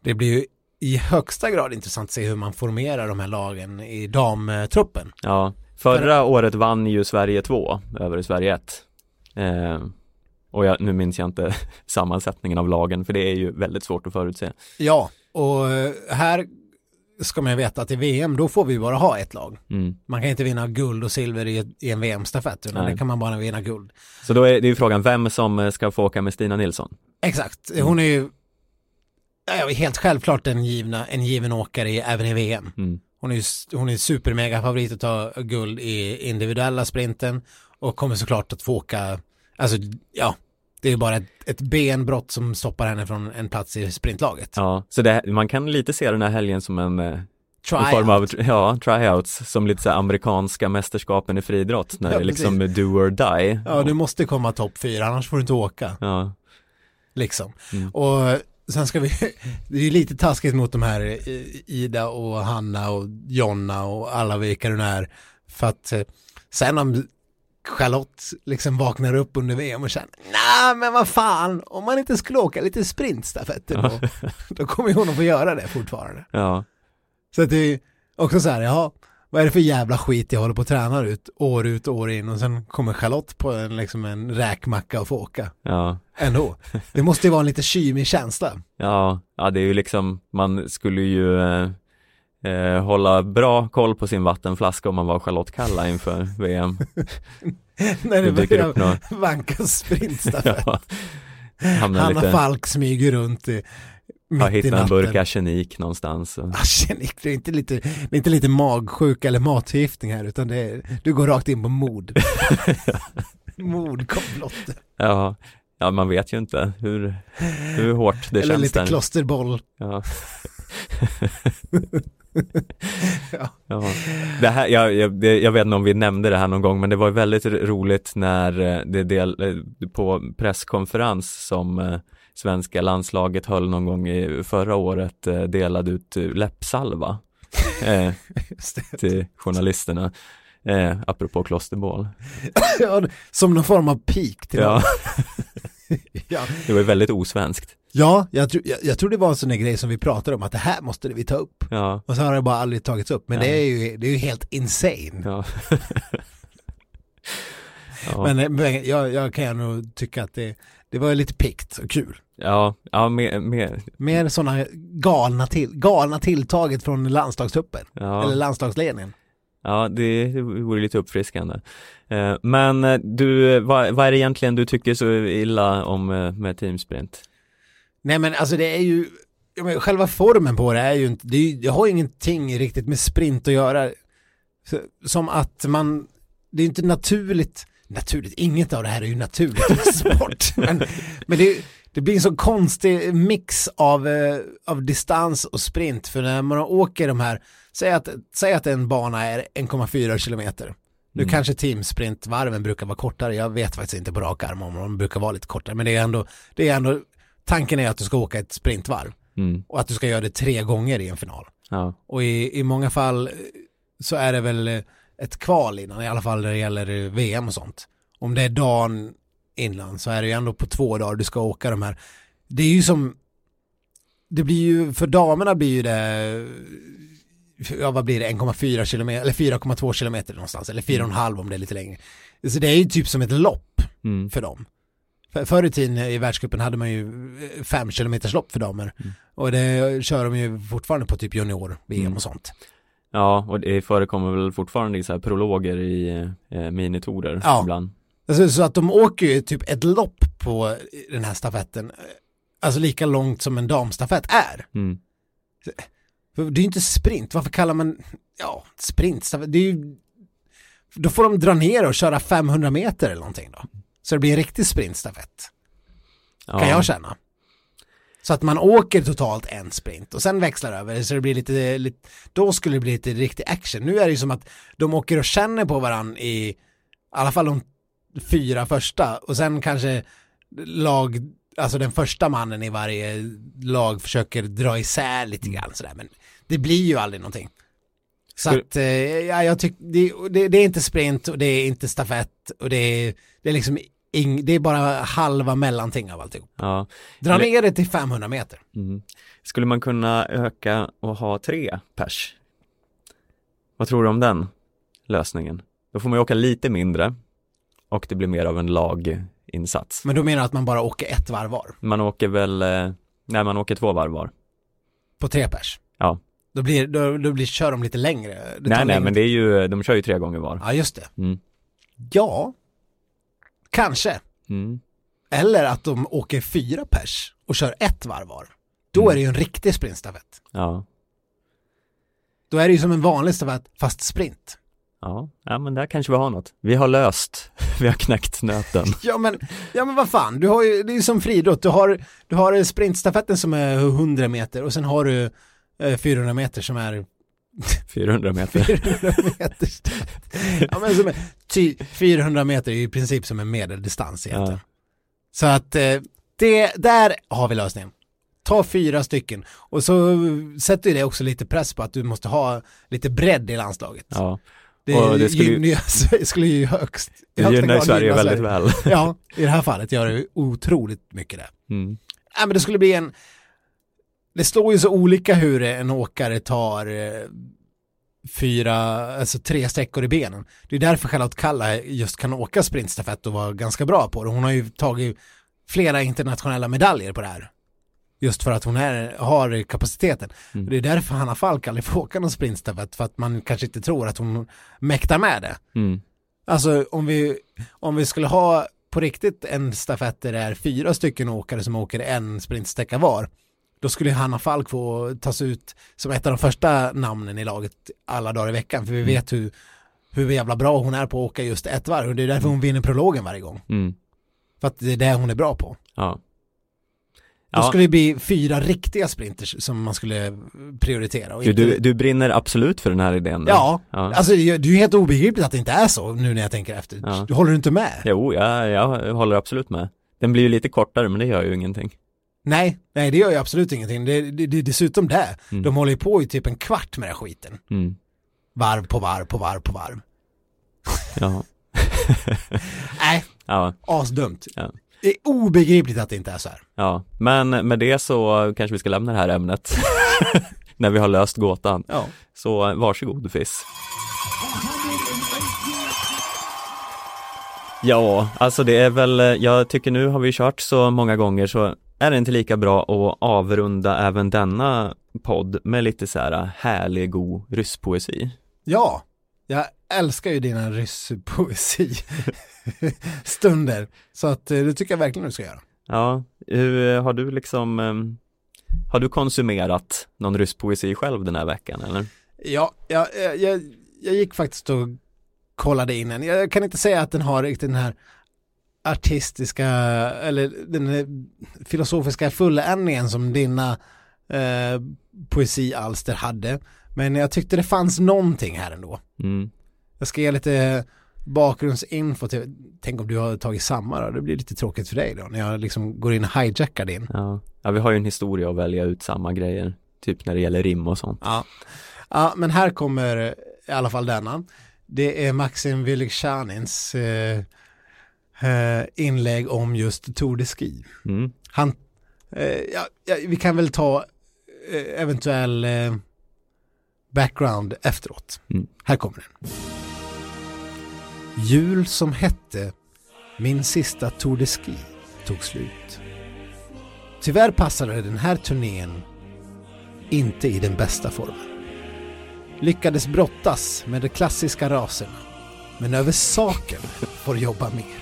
det blir ju i högsta grad intressant att se hur man formerar de här lagen i damtruppen. Ja, förra året vann ju Sverige 2 över Sverige 1. Eh, och jag, nu minns jag inte sammansättningen av lagen för det är ju väldigt svårt att förutse. Ja, och här ska man ju veta att i VM då får vi bara ha ett lag. Mm. Man kan inte vinna guld och silver i, i en VM-stafett, utan det kan man bara vinna guld. Så då är det ju frågan vem som eh, ska få åka med Stina Nilsson. Exakt, hon är ju ja, helt självklart en, givna, en given åkare i, även i VM. Mm. Hon är hon är supermega favorit att ta guld i individuella sprinten och kommer såklart att få åka, alltså ja, det är bara ett, ett benbrott som stoppar henne från en plats i sprintlaget. Ja, så det, man kan lite se den här helgen som en, eh, Tryout. form av, ja, tryouts, som lite så amerikanska mästerskapen i friidrott, när Ja, det är liksom do or die. Ja, du måste komma topp fyra, annars får du inte åka. Ja, Liksom. Mm. Och sen ska vi, det är ju lite taskigt mot de här eh, Ida och Hanna och Jonna och alla vilka du är. För att eh, sen om Charlotte liksom vaknar upp under VM och känner, nej men vad fan, om man inte skulle åka lite sprintstafetter då, då kommer hon att få göra det fortfarande. ja, Så att det är också så här, ja, vad är det för jävla skit jag håller på att träna ut år ut och år in och sen kommer Charlotte på en, liksom en räkmacka och får åka ja, ändå. Det måste ju vara en lite kymig känsla. ja, ja, det är ju liksom, man skulle ju eh, eh, hålla bra koll på sin vattenflaska om man var Charlotte Kalla inför VM. När det Det börjar något. vankas sprintstafett. ja. Hanna lite, Falk smyger runt i, mitt har hittat en burk arsenik någonstans. Och, Arsenik, det är inte lite, det är inte lite magsjuk eller matförgiftning här utan det är, du går rakt in på mord. Mordkomplotter. ja, ja, man vet ju inte hur, hur hårt det Eller känns lite där. klosterboll. Ja. Ja. ja. Det här, jag, jag, jag vet inte om vi nämnde det här någon gång men det var väldigt roligt när eh, det del, eh, på presskonferens som eh, svenska landslaget höll någon gång i förra året delade ut läppsalva eh, till journalisterna eh, apropå klosterboll. Ja, som någon form av peak till Ja, ja. det var ju väldigt osvenskt. ja jag, tror, jag, jag tror det var en sån där grej som vi pratade om att det här måste vi ta upp. Ja, Och så har det bara aldrig tagits upp. Men Ja. det, är ju, det är ju helt insane. ja. Men, men jag, jag kan nog tycka att det, det var lite pikt och kul. Ja, ja mer, mer, Mer sådana galna, till, galna tilltaget från landslagstruppen. ja. Eller landslagsledningen. Ja, det, det vore lite uppfriskande. Eh, men eh, du, eh, vad, vad är det egentligen du tycker så illa om eh, med teamsprint? Nej men alltså det är ju, men själva formen på det är ju inte, det, är, det har ju ingenting riktigt med sprint att göra. Så, som att man, det är ju inte naturligt, naturligt, inget av det här är ju naturligt i sport. men men det, det blir en så konstig mix av, eh, av distans och sprint. För när man åker de här, säg att, säg att en bana är 1,4 kilometer. Nu Mm. kanske teamsprintvarven brukar vara kortare, jag vet faktiskt inte på rak arm om de brukar vara lite kortare, men det är ändå, det är ändå, tanken är att du ska åka ett sprintvarv Mm, och att du ska göra det tre gånger i en final. ja, Och i, i många fall eh, så är det väl eh, ett kval innan, i alla fall när det gäller VM och sånt. Om det är dagen innan så är det ju ändå på två dagar du ska åka de här. Det är ju som, det blir ju, för damerna blir ju det, ja vad blir det, 1,4 kilometer, eller 4,2 kilometer någonstans, eller 4,5 om det är lite längre. Så det är ju typ som ett lopp Mm. för dem. För, förr i tiden i världscupen hade man ju 5 kilometers lopp för damer. Mm. Och det kör de ju fortfarande på typ junior-VM Mm. och sånt. Ja, och det förekommer väl fortfarande i så här prologer i eh, minitorer Ja. ibland. Alltså, så att de åker ju typ ett lopp på den här stafetten. Alltså lika långt som en damstafett är. Mm. Det är ju inte sprint, varför kallar man, ja, sprintstafett, det är ju, då får de dra ner och köra 500 meter eller någonting då. Så det blir en riktig sprintstafett, Ja. kan jag känna. Så att man åker totalt en sprint och sen växlar över så det blir lite, lite då skulle det bli lite riktig action. Nu är det ju som att de åker och känner på varandra i, i alla fall de fyra första och sen kanske lag, alltså den första mannen i varje lag försöker dra isär lite grann sådär men det blir ju aldrig någonting. Så Skulle- att, eh, ja, jag tycker, det, det, det är inte sprint och det är inte stafett och det är, det är liksom ing, det är bara halva mellanting av alltihop. Ja. Dra ner det till 500 meter. Mm. Skulle man kunna öka och ha tre pers? Vad tror du om den lösningen? Då får man ju åka lite mindre och det blir mer av en laginsats. Men då menar att man bara åker ett varv var Man åker väl, eh, nej man åker två varv var. på tre pers. Ja. Då blir, då, då blir, kör de lite längre. Det Nej nej längre men det är ju, de kör ju tre gånger var. Ja, just det. Mm. Ja, kanske. Mm. Eller att de åker fyra pers och kör ett varv var. Då Mm. är det ju en riktig sprintstafett. Ja. Då är det ju som en vanlig stafett fast sprint. Ja, ja men där kanske vi har något. Vi har löst, vi har knäckt nöten. Ja men, ja men vad fan, du har ju, det är som friidrott, du har, du har sprintstafetten som är 100 meter och sen har du eh, 400 meter som är 400 meter. 400 meter. ja men som är, ty, 400 meter är i princip som en medeldistans egentligen. Ja. Så att eh, det, där har vi lösningen. Ta fyra stycken och så sätter ju det också lite press på att du måste ha lite bredd i landslaget. Ja, Det, och det skulle ju- gynnar- skulle ju högst. det gynnar Sverige gynna väldigt väl. Ja, i det här fallet gör det otroligt mycket det. Mm. Ja, men det skulle bli en, det slår ju så olika hur en åkare tar eh, fyra, alltså tre sträckor i benen. Det är därför Charlotte Kalla just kan åka sprintstafett och vara ganska bra på det. Hon har ju tagit flera internationella medaljer på det här. Just för att hon är, har kapaciteten. Mm. Det är därför Hanna Falk aldrig får åka någon sprintstafett för att man kanske inte tror att hon mäktar med det. Mm. Alltså om vi, om vi skulle ha på riktigt en stafett där det är fyra stycken åkare som åker en sprintsträcka var, då skulle Hanna Falk få tas ut som ett av de första namnen i laget alla dagar i veckan, för vi vet hur, hur jävla bra hon är på att åka just ett varv, och det är därför hon vinner prologen varje gång. Mm. För att det är det hon är bra på. Ja. Då skulle det bli fyra riktiga sprinters som man skulle prioritera. Och du, inte... du, du brinner absolut för den här idén. då? Ja, ja. alltså det är ju helt obegripligt att det inte är så nu när jag tänker efter. Ja. Du håller du inte med? Jo, jag, jag håller absolut med. Den blir ju lite kortare, men det gör ju ingenting. Nej, nej det gör ju absolut ingenting. Det, det, det är dessutom det. Mm. De håller ju på i typ en kvart med den här skiten. Mm. Varv på varv på varv på varv. Ja. Nej, ja, asdumt. Ja. Det är obegripligt att det inte är så här. ja. Men med det så kanske vi ska lämna det här ämnet. När vi har löst gåtan. Ja. Så varsågod Fiss. Ja, alltså det är väl, jag tycker nu har vi kört så många gånger så är det inte lika bra att avrunda även denna podd med lite så här härlig, god rysspoesi. Ja, jag älskar ju dina rysspoesi stunder. Så att eh, det tycker jag verkligen du ska göra. Ja, hur, har du liksom, em, har du konsumerat någon rysspoesi själv den här veckan eller? Ja, jag, jag, jag, jag gick faktiskt och kollade in en. Jag kan inte säga att den har riktigt den här artistiska eller den filosofiska fulländningen som dina eh, poesialster hade. Men jag tyckte det fanns någonting här ändå. Mm. Jag ska ge lite bakgrundsinfo till, tänk om du har tagit samma då, det blir lite tråkigt för dig då när jag liksom går in och hijackar din. Ja. ja, vi har ju en historia att välja ut samma grejer, typ när det gäller rim och sånt. Ja. ja, men här kommer i alla fall denna. Det är Maxim Vylegzjanins eh, eh, inlägg om just Tour de Ski. Mm. Han, eh, ja, ja, vi kan väl ta eh, eventuell eh, background efteråt. Mm. Här kommer den. Jul som hette Min sista Tour de Ski tog slut. Tyvärr passade den här turnén inte i den bästa formen. Lyckades brottas med de klassiska raserna, men över saken får jobba mer.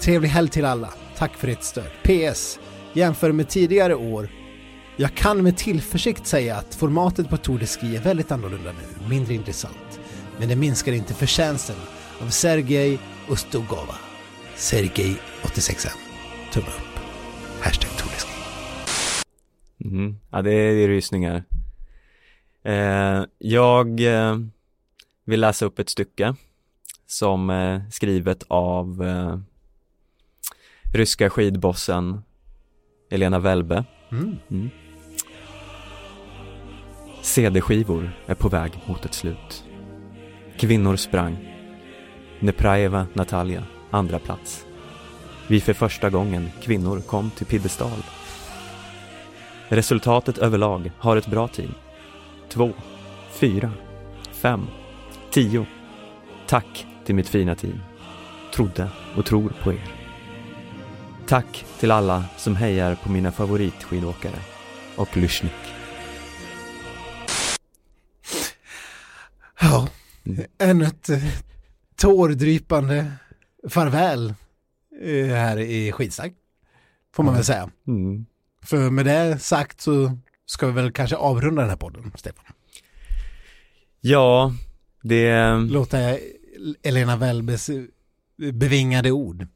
Trevlig helg till alla. Tack för ert stöd. PS. Jämför med tidigare år. Jag kan med tillförsikt säga att formatet på Tour de Ski är väldigt annorlunda nu, mindre intressant. Men det minskar inte förtjänsten av Sergej Ustugova. Sergej 86M. Tumme upp. Hashtag Tour de Ski. Mm. Ja, det är, rysningar. Eh, jag eh, vill läsa upp ett stycke som är skrivet av eh, ryska skidbossen Elena Välbe. Mm. Mm. CD-skivor är på väg mot ett slut. Kvinnor sprang. Nepraeva Natalia, andra plats. Vi för första gången kvinnor kom till piedestal. Resultatet överlag har ett bra team. Två, fyra, fem, tio. Tack till mitt fina team. Trodde och tror på er. Tack till alla som hejar på mina favoritskidåkare och Lyschnik. Ja, Mm. ännu ett eh, tårdrypande farväl eh, här i skitsnack. Får man väl säga. Mm. För med det sagt så ska vi väl kanske avrunda den här podden, Stefan. Ja, det... Låta Elena Välbes eh, bevingade ord.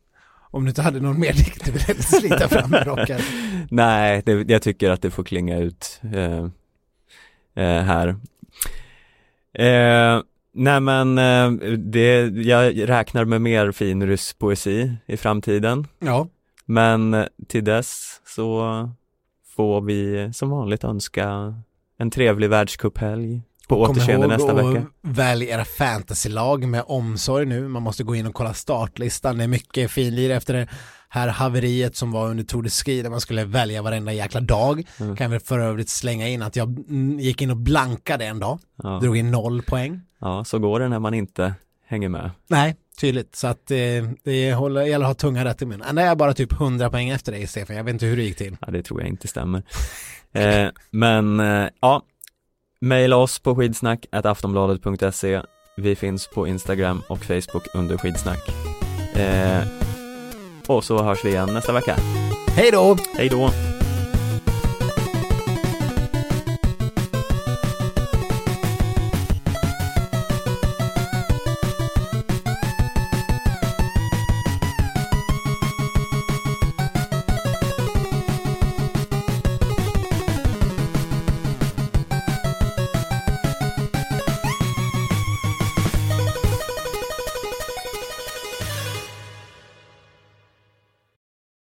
Om du inte hade någon mer dikt du ville slita fram med rockar. Nej, det, jag tycker att det får klinga ut eh, eh, här. Eh, nej men, eh, det, jag räknar med mer fin rysk poesi i framtiden. Ja, Men till dess så får vi som vanligt önska en trevlig världscuphelg på kom återseende ihåg nästa och vecka. Välj era fantasylag med omsorg nu. Man måste gå in och kolla startlistan. Det är mycket finlir efter det här haveriet som var under Tour de Ski där man skulle välja varenda jäkla dag. Mm. Kan väl för övrigt slänga in att jag gick in och blankade en dag. Ja. Drog in noll poäng. Ja, så går det när man inte hänger med. Nej, tydligt. Så att eh, det håller, gäller att ha tunga rätt i mun. Nej, jag är bara typ 100 poäng efter dig Stefan. Jag vet inte hur det gick till. Ja, det tror jag inte stämmer. eh, men eh, ja, mejla oss på skidsnack aftonbladet.se. Vi finns på Instagram och Facebook under skidsnack. Eh, och så hörs vi igen nästa vecka. Hej då! Hej då!